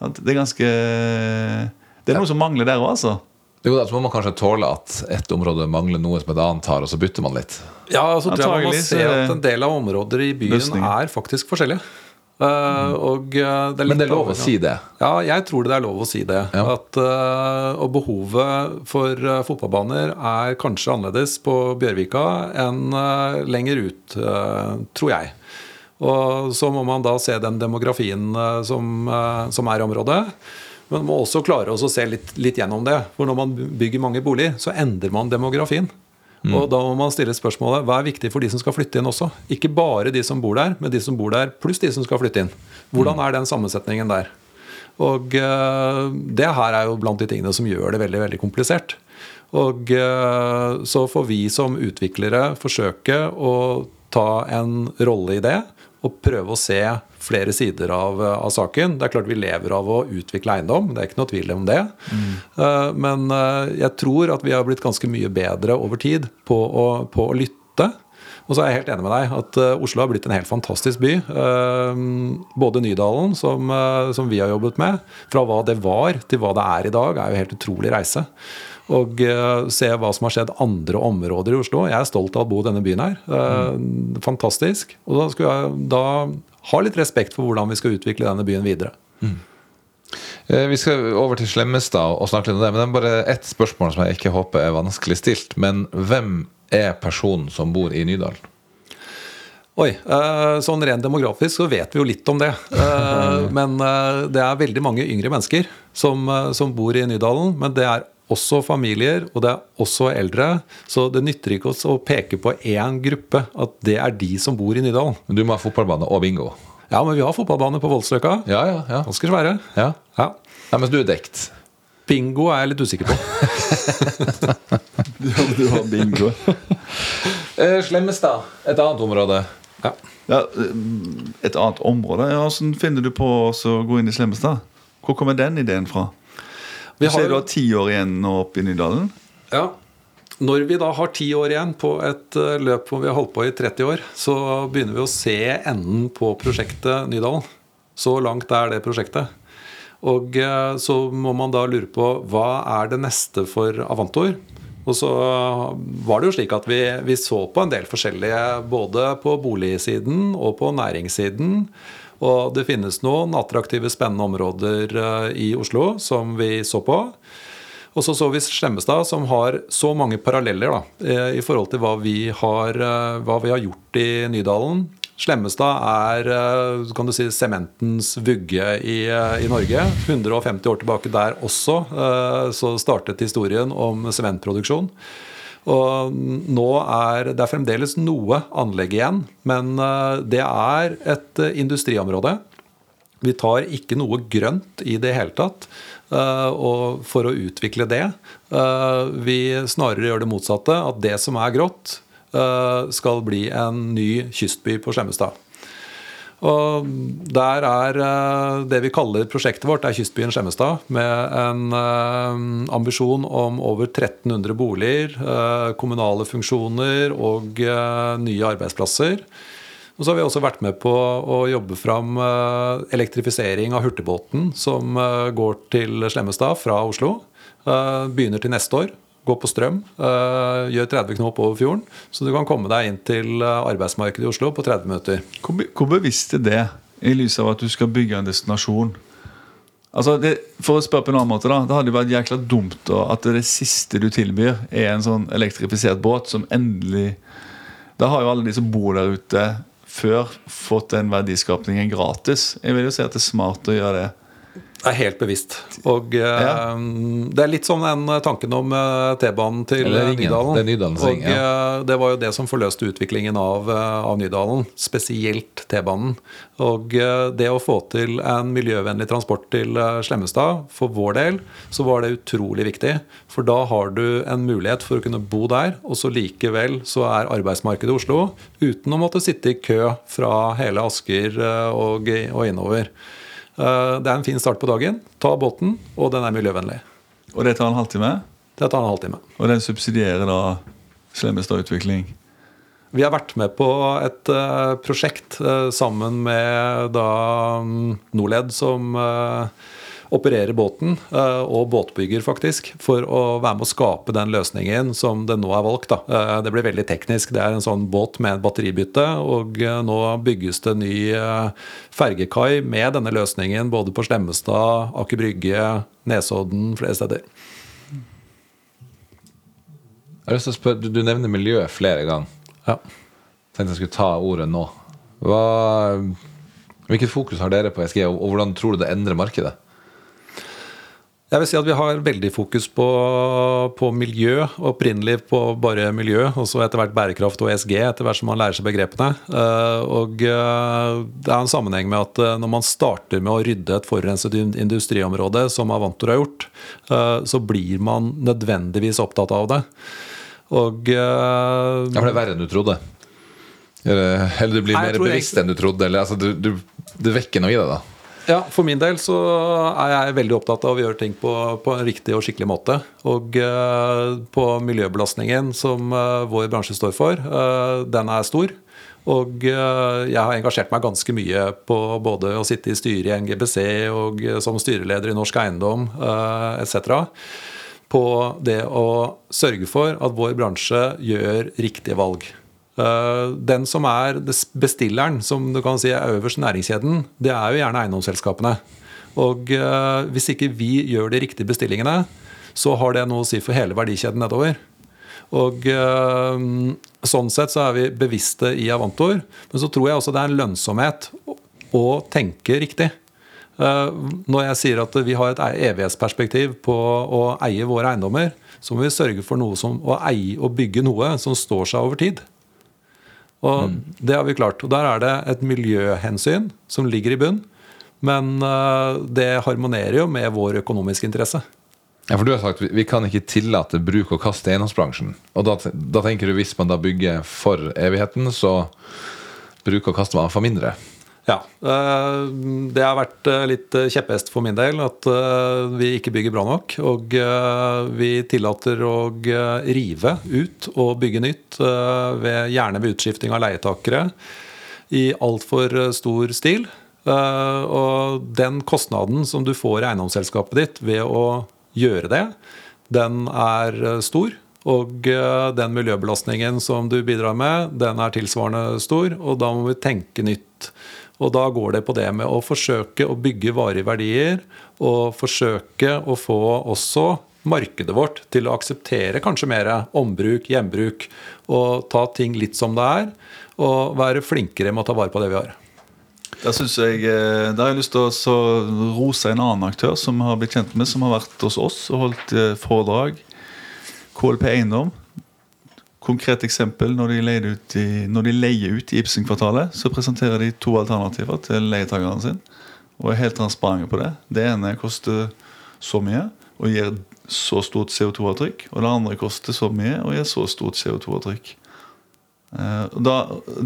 D: sant? Det er ganske Det er noe som mangler der òg, altså.
B: Jo, da, så må man kanskje tåle at ett område mangler noe som et annet har, og så bytter man litt.
C: Ja, så tror jeg man må se at en del av områder i byen
D: løsninger.
C: er faktisk forskjellige. Eh, og uh, det er
B: Men det er lov å si det.
C: Ja, jeg tror det er lov å si det.
B: Ja.
C: At, uh, og behovet for eh, fotballbaner er kanskje annerledes på Bjørvika enn eh, lenger ut, eh, tror jeg. Og så må man da se den demografien eh, som, eh, som er i området. Men man må også klare å se litt, litt gjennom det. For når man bygger mange boliger, så endrer man demografien. Og da må man stille spørsmålet hva er viktig for de som skal flytte inn også. Ikke bare de som bor der, men de som bor der pluss de som skal flytte inn. Hvordan er den sammensetningen der? Og eh, det her er jo blant de tingene som gjør det veldig, veldig komplisert. Og eh, så får vi som utviklere forsøke å ta en rolle i det og prøve å se flere sider av, av saken. Det er klart vi lever av å utvikle eiendom, det er ikke noe tvil om det. Eh, Men eh, jeg tror at vi har blitt ganske mye bedre over tid på å, på å lytte. Og så er jeg helt enig med deg at eh, Oslo har blitt en helt fantastisk by. Både Nydalen, som, som vi har jobbet med, fra hva det var til hva det er i dag, er jo helt utrolig reise. Og se hva som har skjedd andre områder i Oslo. Jeg er stolt av å bo i denne byen her. Mm. Fantastisk. Og da jeg da ha litt respekt for hvordan vi skal utvikle denne byen videre.
B: Mm. Vi skal over til Slemmestad og snakke litt om det. Men det er bare ett spørsmål som jeg ikke håper er vanskelig stilt. Men hvem er personen som bor i Nydalen?
C: Oi, eh, Sånn rent demografisk så vet vi jo litt om det. Eh, Men eh, det er veldig mange yngre mennesker som, eh, som bor i Nydalen. Men det er også familier, og det er også eldre. Så det nytter ikke oss å peke på én gruppe, at det er de som bor i Nydalen.
B: Men Du må ha fotballbane og bingo.
C: Ja, men vi har fotballbane på Voldsløkka.
B: Ja, ja, ja.
C: Ganske svære.
B: ja.
C: Ja.
B: ja mens du er dekt.
C: Bingo er jeg litt usikker på.
D: Du, du har bingo.
B: Eh, Slemmestad, et annet område.
C: Ja.
D: Ja, et annet område. Ja, Hvordan finner du på å gå inn i Slemmestad? Hvor kommer den ideen fra?
C: Vi har-
D: du har ti år igjen nå oppe i Nydalen.
C: Ja. når vi da har ti år igjen på et eh, løp hvor vi har holdt på i 30 år, så begynner vi å se enden på prosjektet Nydalen. Så langt er det prosjektet. Og eh, så må man da lure på hva er det neste for Avantor? Og så var det jo slik at vi, vi så på en del forskjellige, både på boligsiden og på næringssiden. Og det finnes noen attraktive, spennende områder eh, i Oslo som vi så på. Og så så vi Slemmestad, som har så mange paralleller da, eh, i forhold til hva vi, har, eh, hva vi har gjort i Nydalen. Slemmestad er kan du si, sementens vugge i, i, Norge. 150 år tilbake der også så startet historien om sementproduksjon. Og nå er det er fremdeles noe anlegg igjen, men det er et industriområde. Vi tar ikke noe grønt i det hele tatt. Eh, for å utvikle det. Eh, vi snarere gjør det motsatte. At det som er grått, eh, skal bli en ny kystby på Slemmestad. Og der er det vi kaller prosjektet vårt, er Kystbyen Skjemmestad. Med en ambisjon om over 1300 boliger, kommunale funksjoner og nye arbeidsplasser. Og så har vi også vært med på å jobbe fram eh, elektrifisering av hurtigbåten som eh, går til Slemmestad fra Oslo. Eh, begynner til neste år. Går på strøm. Gjør 30 knop over fjorden. Så du kan komme deg inn til arbeidsmarkedet i Oslo på 30 minutter.
D: Hvor, hvor bevisst er det, i lys av at du skal bygge en destinasjon? Altså det, for å spørre på en annen måte da, Det hadde vært jækla dumt da, at det siste du tilbyr, er en sånn elektrifisert båt som endelig Da har jo alle de som bor der ute, før fått den verdiskapningen gratis. Jeg vil jo si at det er smart å gjøre det.
C: Det er helt bevisst. Og ja. uh, det er litt sånn den tanken om uh, T-banen til Nydalen.
B: Det,
C: og uh, det var jo det som forløste utviklingen av, av Nydalen. Spesielt T-banen. Og det å få til en miljøvennlig transport til Slemmestad, for vår del, så var det utrolig viktig. For da har du en mulighet for å kunne bo der, og så likevel så er arbeidsmarkedet i Oslo uten å måtte sitte i kø fra hele Asker og, og innover. Eh, det er en fin start på dagen. Ta båten, og den er miljøvennlig.
D: Og det tar en halvtime?
C: Det tar en halvtime.
D: Og den subsidierer da Slemmestad Utvikling?
C: Vi har vært med på et uh, prosjekt uh, sammen med da um, Norled, som opererer båten, eh, og båtbygger, faktisk, for å være med å skape den løsningen som det nå er valgt. Da. Eh, det blir veldig teknisk. Det er en sånn båt med batteribytte, og eh, nå bygges det ny fergekai med denne løsningen både på Slemmestad, Aker Brygge, Nesodden, flere steder.
B: Jeg har lyst til å spørre, Du nevner miljø flere ganger.
C: Ja.
B: Tenkte jeg skulle ta ordet nå. Hva, hvilket fokus har dere på SG, og hvordan tror du det endrer markedet?
C: Jeg vil si at Vi har veldig fokus på, på miljø. Opprinnelig på bare miljø, og så etter hvert bærekraft og ESG, etter hvert som man lærer seg begrepene. Eh, og eh, Det er en sammenheng med at eh, når man starter med å rydde et forurenset industriområde, som Avantor har gjort, så blir man nødvendigvis opptatt av det. Og
B: Ja, For det er verre enn du trodde? Eller du blir mer bevisst enn du trodde? Eller altså, du, du, det vekker noe i deg, da?
C: Ja, For min del så er jeg veldig opptatt av å gjøre ting på, på en riktig og skikkelig måte. Og uh, på miljøbelastningen som uh, vår bransje står for, uh, den er stor. Og jeg har engasjert meg ganske mye på både å sitte i styret i NGBC og som styreleder i Norsk Eiendom etc. På det å sørge for at vår bransje gjør riktige valg. Eh, den som er bestilleren, som du kan si er øverst næringskjeden, det er jo gjerne eiendomsselskapene. Og eh, hvis ikke vi gjør de riktige bestillingene, så har det noe å si for hele verdikjeden nedover. Og eh, Sånn sett så er vi bevisste i Avantor, men så tror jeg også det er en lønnsomhet å tenke riktig. Når jeg sier at vi har et evighetsperspektiv på å eie våre eiendommer, så må vi sørge for noe som å eie og bygge noe som står seg over tid. Og mm. det har vi klart. Og der er det et miljøhensyn som ligger i bunn. Men uh, det harmonerer jo med vår økonomiske interesse.
B: Ja, for du har sagt Vi, vi kan ikke tillate bruk og kast i eiendomsbransjen. Og da, da, tenker du hvis man da bygger for evigheten, så bruk og kast man for mindre?
C: Ja. eh, Det har vært eh, litt eh, kjepphest for min del at vi ikke bygger bra nok. Og vi tillater å rive ut og bygge nytt, gjerne ved utskifting av leietakere, i altfor stor stil. Og den kostnaden som du får i eiendomsselskapet ditt ved å gjøre det, den er stor. Og den miljøbelastningen som du bidrar med, den er tilsvarende stor. Og da må vi tenke nytt. Og da går det på det med å forsøke å bygge varige verdier, og forsøke å få også markedet vårt til å akseptere kanskje mer ombruk, gjenbruk, og ta ting litt som det er. Og være flinkere med å ta vare på det vi har.
D: Synes jeg, eh, har jeg lyst til å rose en annen aktør som har blitt kjent med, som har vært hos oss og holdt eh, foredrag. KLP Eiendom. Konkret eksempel når de, ut i, når de leier ut i Ibsen-kvartalet, så presenterer de to alternativer til leietakeren sin. Og er helt transparente på det. Det ene koster så mye og gir så stort CO2-avtrykk. Og det andre koster så mye og gir så stort CO2-avtrykk. Eh,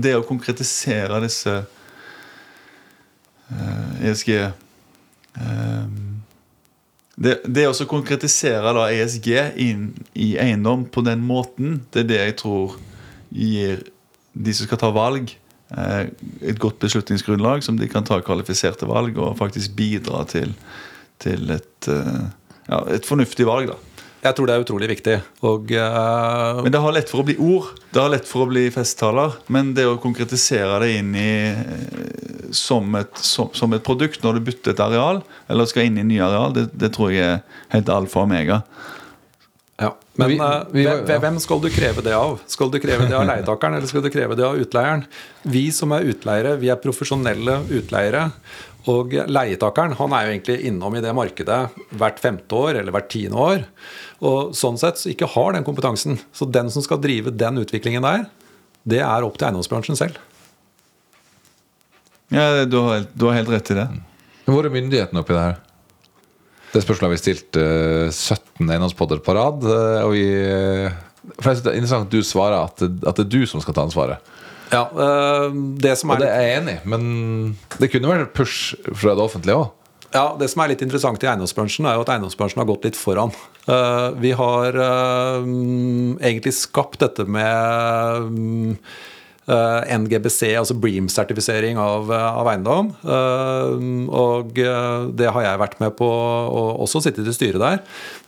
D: det å konkretisere disse eh, ESG eh, det, det å konkretisere da ESG inn i eiendom på den måten, det er det jeg tror gir de som skal ta valg, eh, et godt beslutningsgrunnlag som de kan ta kvalifiserte valg og faktisk bidra til, til et, eh, ja, et fornuftig valg. da
C: Jeg tror det er utrolig viktig. Og uh,
D: Men det har lett for å bli ord, det har lett for å bli festtaler. Men det å konkretisere det inn i eh, som et, som, som et produkt når du bytter et areal, eller skal inn i nye areal, det, det tror jeg er helt alfa og omega.
C: Ja, Men
B: Vi-
C: eh,
B: vi-
C: hvem- hvem skal du kreve det av? Skal du kreve det av leietakeren, eller skal du kreve det av utleieren? Vi som er utleiere, vi er profesjonelle utleiere. Og leietakeren han er jo egentlig innom i det markedet hvert femte år eller hvert tiende år. Og sånn sett så ikke har den kompetansen. Så den som skal drive den utviklingen der, det er opp til eiendomsbransjen selv.
D: Ja, du har, helt- du har helt rett i det.
B: Hvor er myndighetene oppi det her? Det spørsmålet har vi stilt uh, 17 eiendomspodder på rad. Uh, og vi, uh, for Det er interessant at du svarer at det, at det er du som skal ta ansvaret.
C: Ja, eh, det som
B: Og
C: er
B: det er jeg enig i, men det kunne vært et push fra det offentlige òg.
C: Ja, Det som er litt interessant i eiendomsbransjen, er jo at eiendomsbransjen har gått litt foran. Eh, vi har eh, egentlig skapt dette med mm, eh, NGBC, altså Bream-sertifisering av, av eiendom. Og det har jeg vært med på og også sittet i styret der.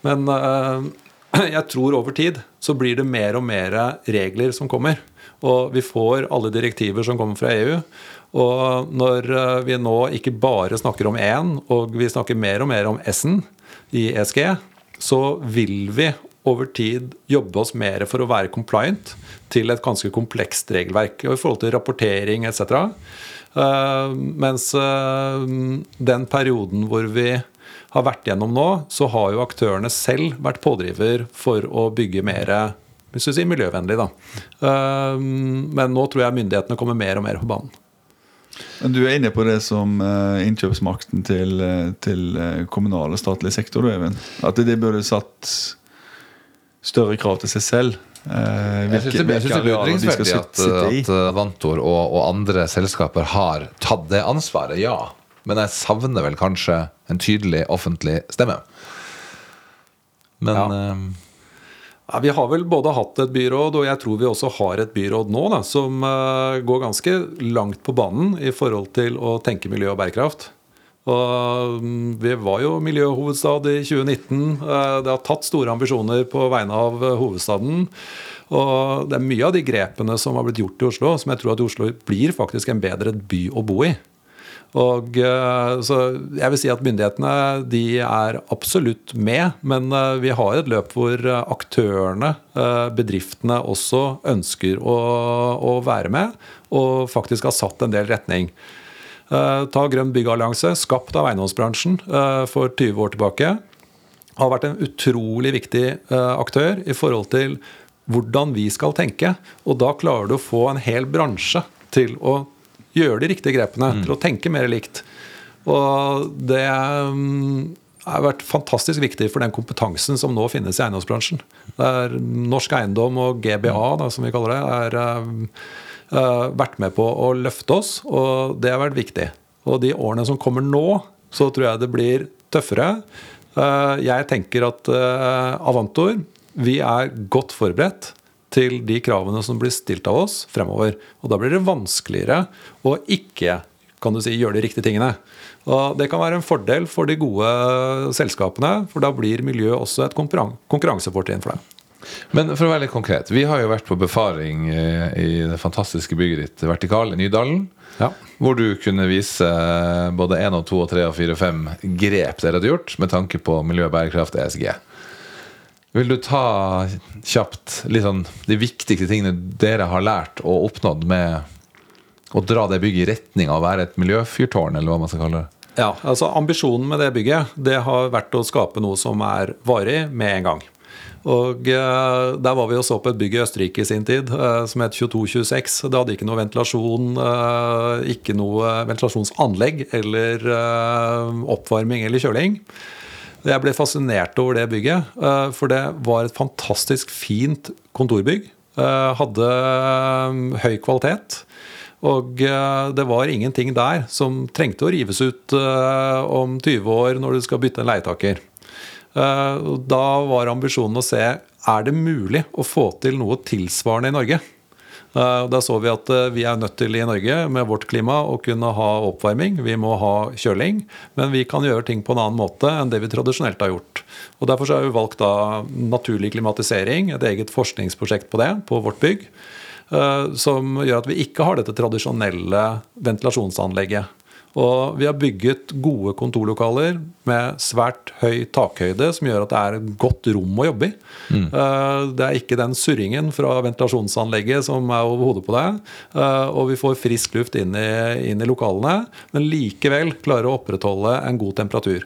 C: Men jeg tror over tid så blir det mer og mer regler som kommer. Og vi får alle direktiver som kommer fra EU. Og når vi nå ikke bare snakker om én, og vi snakker mer og mer om S-en i ESG, så vil vi over tid jobbe oss mer for å være compliant til et ganske komplekst regelverk og i forhold til rapportering etc. Uh, mens uh, den perioden hvor vi har vært gjennom nå, så har jo aktørene selv vært pådriver for å bygge mer hvis du sier miljøvennlig. da. Uh, Men nå tror jeg myndighetene kommer mer og mer på banen.
D: Men Du er inne på det som eh, innkjøpsmakten til, eh, til eh, kommunal og statlig sektor, Even. At de burde satt større krav til seg selv. Eh,
B: Jeg syns det, er beundringsverdig at, at Vantor og, og andre selskaper har tatt det ansvaret, ja. Men jeg savner vel kanskje en tydelig offentlig stemme. Men
C: Ja.
B: eh,
C: Ja, vi har vel både hatt et byråd, og jeg tror vi også har et byråd nå, da, som eh, går ganske langt på banen i forhold til å tenke miljø og bærekraft. Og mm, Vi var jo miljøhovedstad i 2019. Eh, Det har tatt store ambisjoner på vegne av eh, hovedstaden. Og det er mye av de grepene som har blitt gjort i Oslo, som jeg tror at Oslo blir faktisk en bedre by å bo i. Og eh, så jeg vil si at Myndighetene de er absolutt med, men eh, vi har et løp hvor eh, aktørene, bedriftene, også ønsker å, å være med og faktisk har satt en del retning. Ta Grønn byggallianse, skapt av eiendomsbransjen for 20 år tilbake. Har vært en utrolig viktig aktør i forhold til hvordan vi skal tenke. Og da klarer du å få en hel bransje til å gjøre de riktige grepene, til å tenke mer likt. Og det mm, har vært fantastisk viktig for den kompetansen som nå finnes i eiendomsbransjen. Det er Norsk Eiendom og GBA, da, som vi kaller det, har eh, vært med på å løfte oss, og det har vært viktig. Og de årene som kommer nå, så tror jeg det blir tøffere. Eh, jeg tenker at eh, Avantor, vi er godt forberedt til de kravene som blir stilt av oss fremover. Og da blir det vanskeligere å ikke kan du si, gjøre de riktige tingene. Og Det kan være en fordel for de gode selskapene, for da blir miljø også et konkurran- konkurransefortrinn for dem.
B: Men for å være litt konkret. Vi har jo vært på befaring eh, i det fantastiske bygget ditt Vertikal i Nydalen.
C: Ja.
B: Hvor du kunne vise både 1 og 2 og 3 og 4 og 5 grep dere hadde gjort med tanke på miljø, bærekraft, ESG. Vil du ta kjapt sånn, de viktigste tingene dere har lært og oppnådd med å dra det bygget i retning av å være et miljøfyrtårn, eller hva man skal kalle det?
C: Ja, altså Ambisjonen med det bygget det har vært å skape noe som er varig med en gang. Og eh, Der var vi og så på et bygg i Østerrike i sin tid eh, som het 2226. Det hadde ikke noe ventilasjon, eh, ikke noe ventilasjonsanlegg eller eh, oppvarming eller kjøling. Jeg ble fascinert over det bygget, eh, for det var et fantastisk fint kontorbygg. Eh, Hadde eh, høy kvalitet. Og det var ingenting der som trengte å rives ut om 20 år når du skal bytte en leietaker. Da var ambisjonen å se er det mulig å få til noe tilsvarende i Norge. Eh, Da så vi at eh, vi er nødt til i Norge med vårt klima å kunne ha oppvarming. Vi må ha kjøling, men vi kan gjøre ting på en annen måte enn det vi tradisjonelt har gjort. Og Derfor har vi valgt da naturlig klimatisering, et eget forskningsprosjekt på det, på vårt bygg. eh, Som gjør at vi ikke har dette tradisjonelle ventilasjonsanlegget. Og vi har bygget gode kontorlokaler med svært høy takhøyde, som gjør at det er et godt rom å jobbe i. Mm. Det er ikke den surringen fra ventilasjonsanlegget som er over hodet på deg. eh, Og vi får frisk luft inn i, inn i lokalene, men likevel klarer å opprettholde en god temperatur.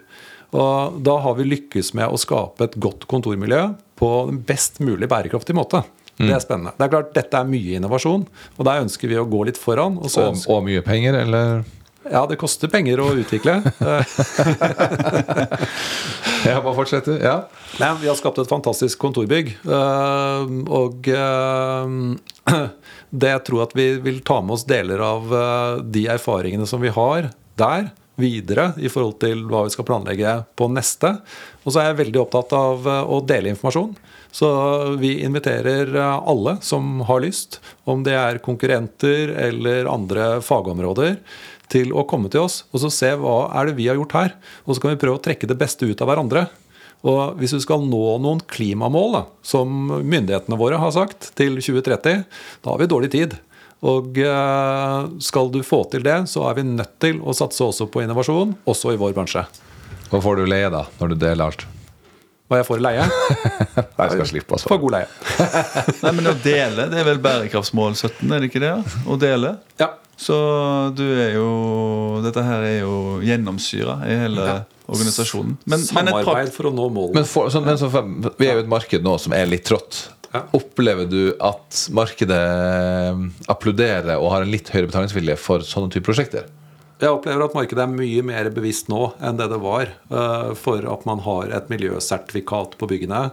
C: Og da har vi lykkes med å skape et godt kontormiljø på den best mulig bærekraftig måte. Det er spennende. Det er klart, Dette er mye innovasjon, og der ønsker vi å gå litt foran. Og så
B: Og, og mye penger, eller?
C: Ja, det koster penger å utvikle.
B: jeg bare fortsetter. Ja.
C: Nei, vi har skapt et fantastisk kontorbygg. eh, Og eh, det jeg tror at vi vil ta med oss deler av eh, de erfaringene som vi har der, videre i forhold til hva vi skal planlegge på neste. Og så er jeg veldig opptatt av å dele informasjon. Så vi inviterer alle som har lyst, om det er konkurrenter eller andre fagområder, til å komme til oss og så se hva er det vi har gjort her. Og så kan vi prøve å trekke det beste ut av hverandre. Og hvis du skal nå noen klimamål, da, som myndighetene våre har sagt, til 2030, da har vi dårlig tid. Og eh, skal du få til det, så er vi nødt til å satse også på innovasjon, også i vår bransje.
B: Hva får du leie, da, når du deler alt?
C: Hva jeg får i leie?
B: Jeg skal slippe, altså.
C: For god leie.
D: Nei, men å dele, det er vel bærekraftsmål 17, er det ikke det? Å dele.
C: Ja.
D: Så du er jo Dette her er jo gjennomsyra i hele organisasjonen. Men, men et
C: Samarbeid
D: prakt,
C: for å nå målene.
B: Men, for, så, men så, vi er jo et marked nå som er litt trått.
C: Ja.
B: Opplever du at markedet eh, applauderer og har en litt høyere betalingsvilje for sånne type prosjekter?
C: Jeg opplever at markedet er mye mer bevisst nå enn det det var eh, for at man har et miljøsertifikat på byggene.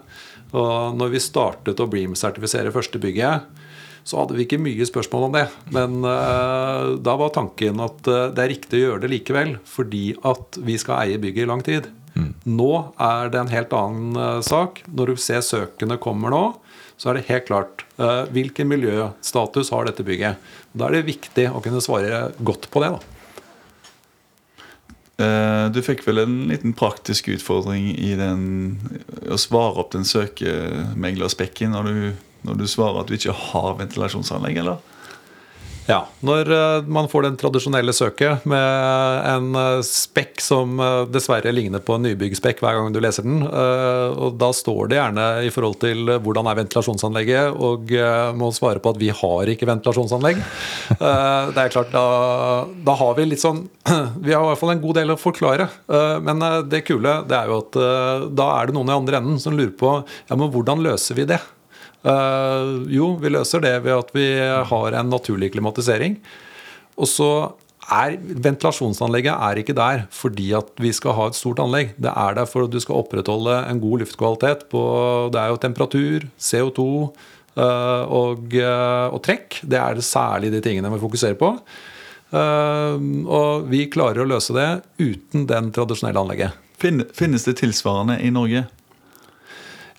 C: Og når vi startet å Bream-sertifisere første bygget, så hadde vi ikke mye spørsmål om det. Men uh, da var tanken at uh, det er riktig å gjøre det likevel, fordi at vi skal eie bygget i lang tid. Nå er det en helt annen uh, sak. Når du ser søkene kommer nå, så er det helt klart hvilken miljøstatus har dette bygget. Da er det viktig å kunne svare godt på det. da.
D: du fikk vel en liten praktisk utfordring i den å svare opp den søkemeglerspekken når du, når du svarer at du ikke har ventilasjonsanlegg, eller?
C: Ja, Når eh, man får den tradisjonelle søket med en eh, spekk som eh, dessverre ligner på en nybyggspekk hver gang du leser den, og da står det gjerne i forhold til hvordan er ventilasjonsanlegget, og må svare på at vi har ikke ventilasjonsanlegg. Det er klart, da, da har vi litt sånn Vi har i hvert fall en god del å forklare. Men det kule det er jo at da er det noen i andre enden som lurer på ja, men hvordan løser vi det? Eh, jo, vi løser det ved at vi har en naturlig klimatisering. Og så er ventilasjonsanlegget er ikke der fordi at vi skal ha et stort anlegg. Det er der for at du skal opprettholde en god luftkvalitet. På, det er jo temperatur, CO2, eh, og, eh, og trekk. Det er det særlig de tingene vi fokuserer på. Uh, og vi klarer å løse det uten den tradisjonelle anlegget.
D: Finnes det tilsvarende i Norge?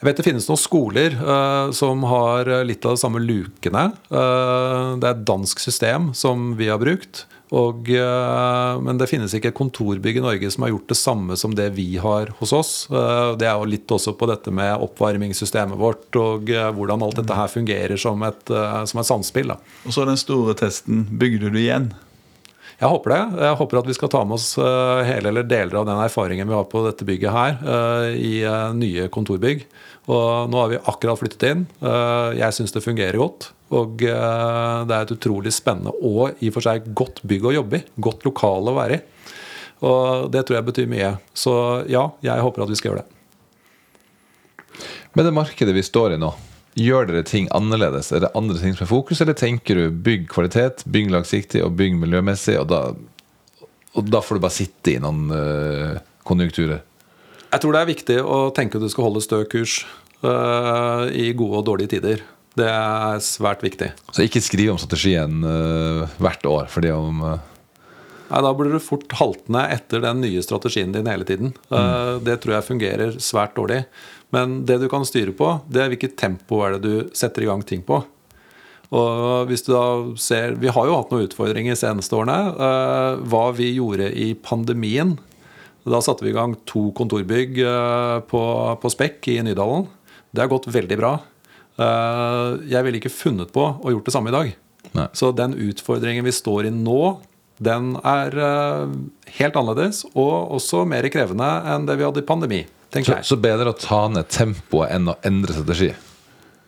C: Jeg vet det finnes noen skoler uh, som har litt av de samme lukene. Uh, det er et dansk system som vi har brukt. Og, uh, men det finnes ikke et kontorbygg i Norge som har gjort det samme som det vi har hos oss. Eh, det er jo litt også på dette med oppvarmingssystemet vårt og eh, hvordan alt dette her fungerer som et, eh, som et samspill. Da.
D: Og så den store testen. Bygde du igjen?
C: Jeg håper det. Jeg håper at vi skal ta med oss eh, hele eller deler av den erfaringen vi har på dette bygget her, eh, i eh, nye kontorbygg. Og nå har vi akkurat flyttet inn. Jeg syns det fungerer godt. Og det er et utrolig spennende og i og for seg godt bygg å jobbe i. Godt lokale å være i. Og det tror jeg betyr mye. Så ja, jeg håper at vi skal gjøre det.
B: Med det markedet vi står i nå, gjør dere ting annerledes? Er det andre ting som er fokus, eller tenker du bygg kvalitet, bygg langsiktig og bygg miljømessig, og da, og da får du bare sitte i noen uh, konjunkturer?
C: Jeg tror det er viktig å tenke at du skal holde stø kurs uh, i gode og dårlige tider. Det er svært viktig.
B: Så ikke skriv om strategien uh, hvert år, fordi om
C: Nei, Da blir du fort haltende etter den nye strategien din hele tiden. Mm. Det tror jeg fungerer svært dårlig. Men det du kan styre på, det er hvilket tempo er det du setter i gang ting på. Og hvis du da ser, Vi har jo hatt noen utfordringer de seneste årene. Eh, Hva vi gjorde i pandemien. Da satte vi i gang to kontorbygg eh, på, på Spekk i Nydalen. Det har gått veldig bra. Eh, Jeg ville ikke funnet på å gjort det samme i dag.
B: Nei.
C: Så den utfordringen vi står i nå, den er helt annerledes og også mer krevende enn det vi hadde i pandemi, tenker jeg.
B: så bedre å ta ned tempoet enn å endre strategi.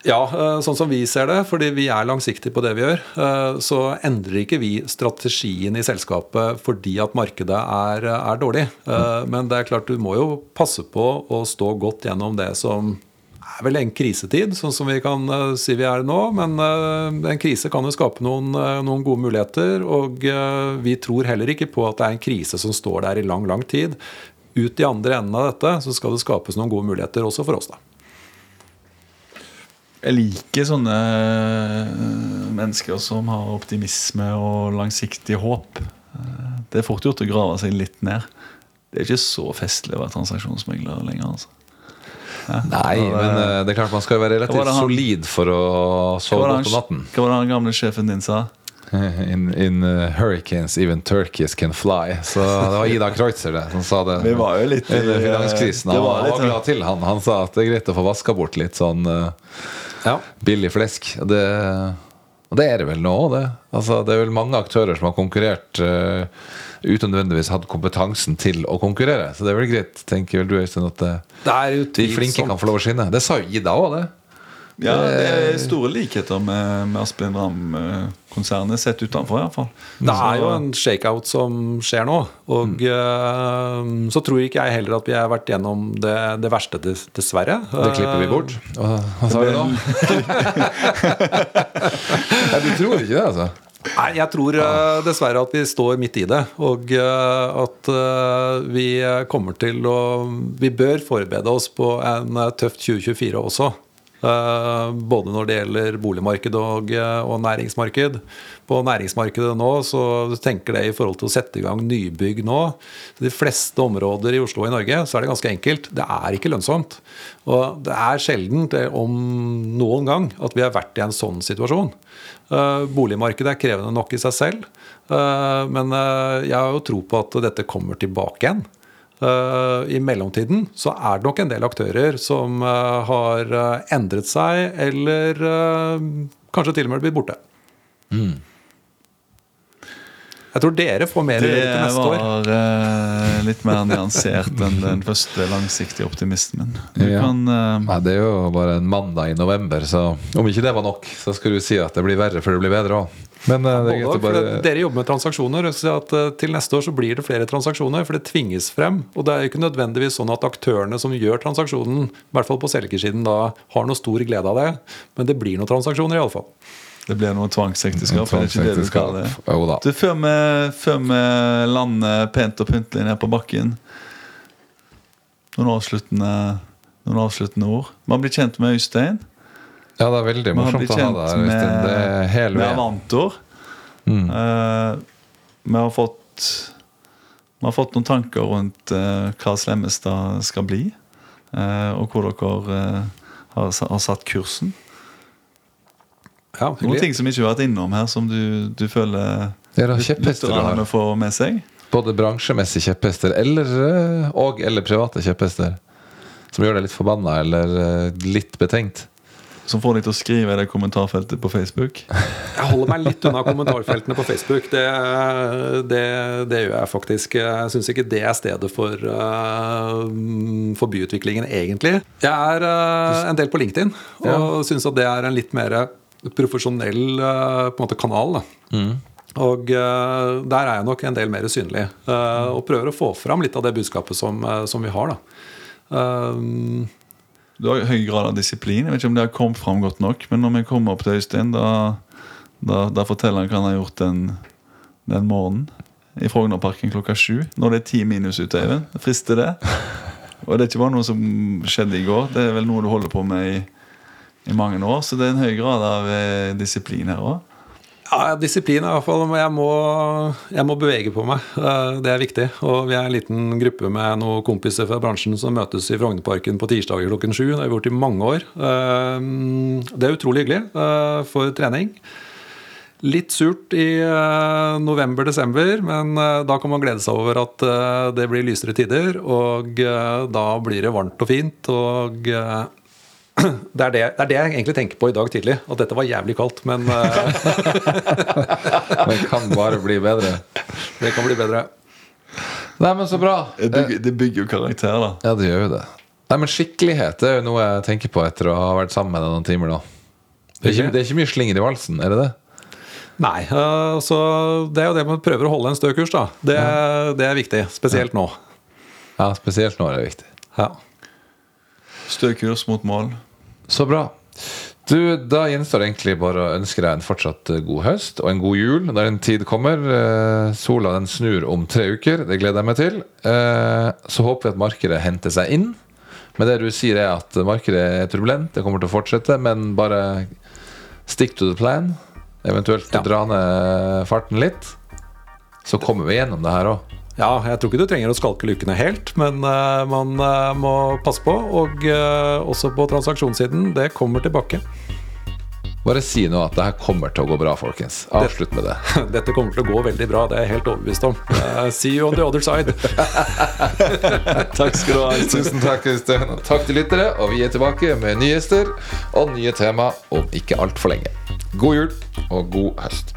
C: Ja, eh, sånn som vi ser det, fordi vi er langsiktige på det vi gjør, eh, så endrer ikke vi strategien i selskapet fordi at markedet er, er dårlig. Eh, Men det er klart du må jo passe på å stå godt gjennom det som er vel en krisetid, sånn som vi kan eh, si vi er nå. Men eh, en krise kan jo skape noen, eh, noen gode muligheter. Og eh, vi tror heller ikke på at det er en krise som står der i lang, lang tid. Ut i andre enden av dette så skal det skapes noen gode muligheter også for oss, da.
D: Jeg liker sånne eh, mennesker som har optimisme og langsiktig håp. Eh, Det er fort gjort å grave seg litt ned. Det er ikke så festlig å være transaksjonsmegler lenger. altså. Ja,
B: Nei, men
D: eh,
B: det er klart man skal være relativt
D: han-
B: solid for å sove godt på natten.
D: Hva var det han gamle sjefen din sa?
B: In, in uh, hurricanes, even turkeys can fly. Så det var Ida Kreutzer det, som sa det.
D: Vi var jo litt i,
B: finanskrisen. Han
D: var
B: var, glad til han. Han sa at det er greit å få vaska bort litt sånn uh,
C: Ja.
B: billig flesk. Det, og det er det vel nå òg, det. Altså, det er vel mange aktører som har konkurrert uh, uten nødvendigvis hatt kompetansen til å konkurrere. Så det er vel greit, tenker vel du Øystein, at uh,
C: Det er
B: de flinke kan få lov å skinne. Det sa jo Ida òg, det.
D: Ja, det er store likheter med, med Asplin Ramm-konsernet, sett utenfor iallfall.
C: Det er jo en shakeout som skjer nå. Og eh, så tror ikke jeg heller at vi har vært gjennom det, det verste, dessverre.
B: Det klipper vi bort. Hva sa vi? Nei, du tror ikke det, altså?
C: Nei, jeg tror uh, dessverre at vi står midt i det. Og uh, at uh, vi kommer til å Vi bør forberede oss på en eh, tøft 2024 også. Eh, både når det gjelder boligmarked og, eh, og næringsmarked. På næringsmarkedet nå så tenker det i forhold til å sette i gang nybygg nå. De fleste områder i Oslo og i Norge så er det ganske enkelt. Det er ikke lønnsomt. Og det er sjelden, om noen gang, at vi har vært i en sånn situasjon. Eh, boligmarkedet er krevende nok i seg selv, men jeg har jo tro på at dette kommer tilbake igjen. Eh, I mellomtiden så er det nok en del aktører som eh, har eh, endret seg, eller kanskje til og med blitt borte. Jeg tror dere får mer
D: Det
C: til neste år.
D: var eh, litt mer nyansert enn den første langsiktige optimismen. Du
B: Ja.
D: kan uh...
B: Nei, det er jo bare en mandag i november, så om ikke det var nok, så skal du si at det blir verre før det blir bedre òg. Men uh, det er bare
C: Dere jobber med transaksjoner. Så at uh, Til neste år så blir det flere transaksjoner, for det tvinges frem. Og det er jo ikke nødvendigvis sånn at aktørene som gjør transaksjonen, i hvert fall på selgersiden, da har noe stor glede av det. Men det blir noen transaksjoner, iallfall.
D: Det blir noe tvangsekteskap. er ikke det du kaller det?
B: Jo da.
D: Du, før, vi, før vi lander pent og pyntelig ned på bakken Noen avsluttende, noen avsluttende ord. Man blir kjent med Øystein.
B: Ja, det er veldig morsomt å ha deg her, Øystein. Det er
D: med,
B: hel
D: med. Avantor.
B: Mm.
D: Uh, vi har fått Vi har fått noen tanker rundt uh, hva Slemmestad skal bli. Uh, og hvor dere har, har satt kursen.
C: Ja,
D: Noen ting som ikke har vært innom her, som du, du føler
B: Ja, det er kjepphester du
D: lytterne
B: har.
D: får med seg.
B: Både bransjemessige kjepphester eller, og eller private kjepphester. Som gjør deg litt forbanna eller litt betenkt.
D: Som får deg til å skrive i det kommentarfeltet på Facebook.
C: Jeg holder meg litt unna kommentarfeltene på Facebook. Det, det, det gjør jeg faktisk. Jeg syns ikke det er stedet for, uh, for byutviklingen, egentlig. Jeg er eh, en del på LinkedIn og
B: Ja.
C: syns at det er en litt mer profesjonell eh, måte, kanal. Da. Og eh, der er jeg nok en del mer synlig. eh, og prøver å få fram litt av det budskapet som, eh, som vi har. Da. Eh,
D: Du har høy grad av disiplin. Jeg vet ikke om det har kommet fram godt nok, men når vi kommer opp til Øystein, da, da, da forteller han hva han har gjort den, den morgenen i Frognerparken klokka sju. Når det er ti minus ute, Eivind. Frister det? Og det er ikke bare noe som skjedde i går. Det er vel noe du holder på med i, i mange år. Så det er en høy grad av eh, disiplin her òg.
C: Ja, Disiplin i hvert fall. Jeg må, jeg må bevege på meg. Eh, Det er viktig. Og vi er en liten gruppe med noen kompiser fra bransjen som møtes i Frognerparken på tirsdager klokken sju. Det har vi gjort i mange år. Eh, Det er utrolig hyggelig eh, for trening. Litt surt i november-desember, men da kan man glede seg over at det blir lysere tider. Og da blir det varmt og fint. og... det er det, det er det jeg egentlig tenker på i dag tidlig. At dette var jævlig kaldt, men
B: Det kan bare bli bedre.
C: det kan bli bedre.
B: Nei, men så bra.
D: Det bygger, det bygger jo karakter, da.
B: Ja, det gjør jo det. Nei, men Skikkelighet det er jo noe jeg tenker på etter å ha vært sammen med deg noen timer da Det er, ikke, det er ikke mye slinger i valsen, er det det?
C: Nei, eh, så det er jo det man prøver å holde en stø kurs, da. Det, det er viktig. Spesielt nå.
B: Ja, spesielt nå er det viktig.
C: Ja.
D: Stø kurs mot mål.
B: Så bra. Du, Da gjenstår det egentlig bare å ønske deg en fortsatt eh, god høst og en god jul når den tid kommer. Eh, Sola den snur om tre uker, det gleder jeg meg til. Eh, Så håper vi at markedet henter seg inn. Men det du sier er at markedet er turbulent, det kommer til å fortsette, men bare stick to the plan. Eventuelt
C: Ja.
B: dra ned farten litt. Så kommer vi gjennom det her òg.
C: Ja, jeg tror ikke du trenger å skalke lukene helt, men uh, man uh, må passe på. Og uh, også på transaksjonssiden, det kommer tilbake.
B: Bare si nå at det her kommer til å gå bra, folkens. Avslutt med det.
C: Dette kommer til å gå veldig bra, det er jeg helt overbevist om. See you on the other side.
D: Takk skal du ha.
B: Tusen takk, Øystein. Og takk til lyttere. Og vi er tilbake med nye gjester og nye tema om ikke altfor lenge. God jul og god høst.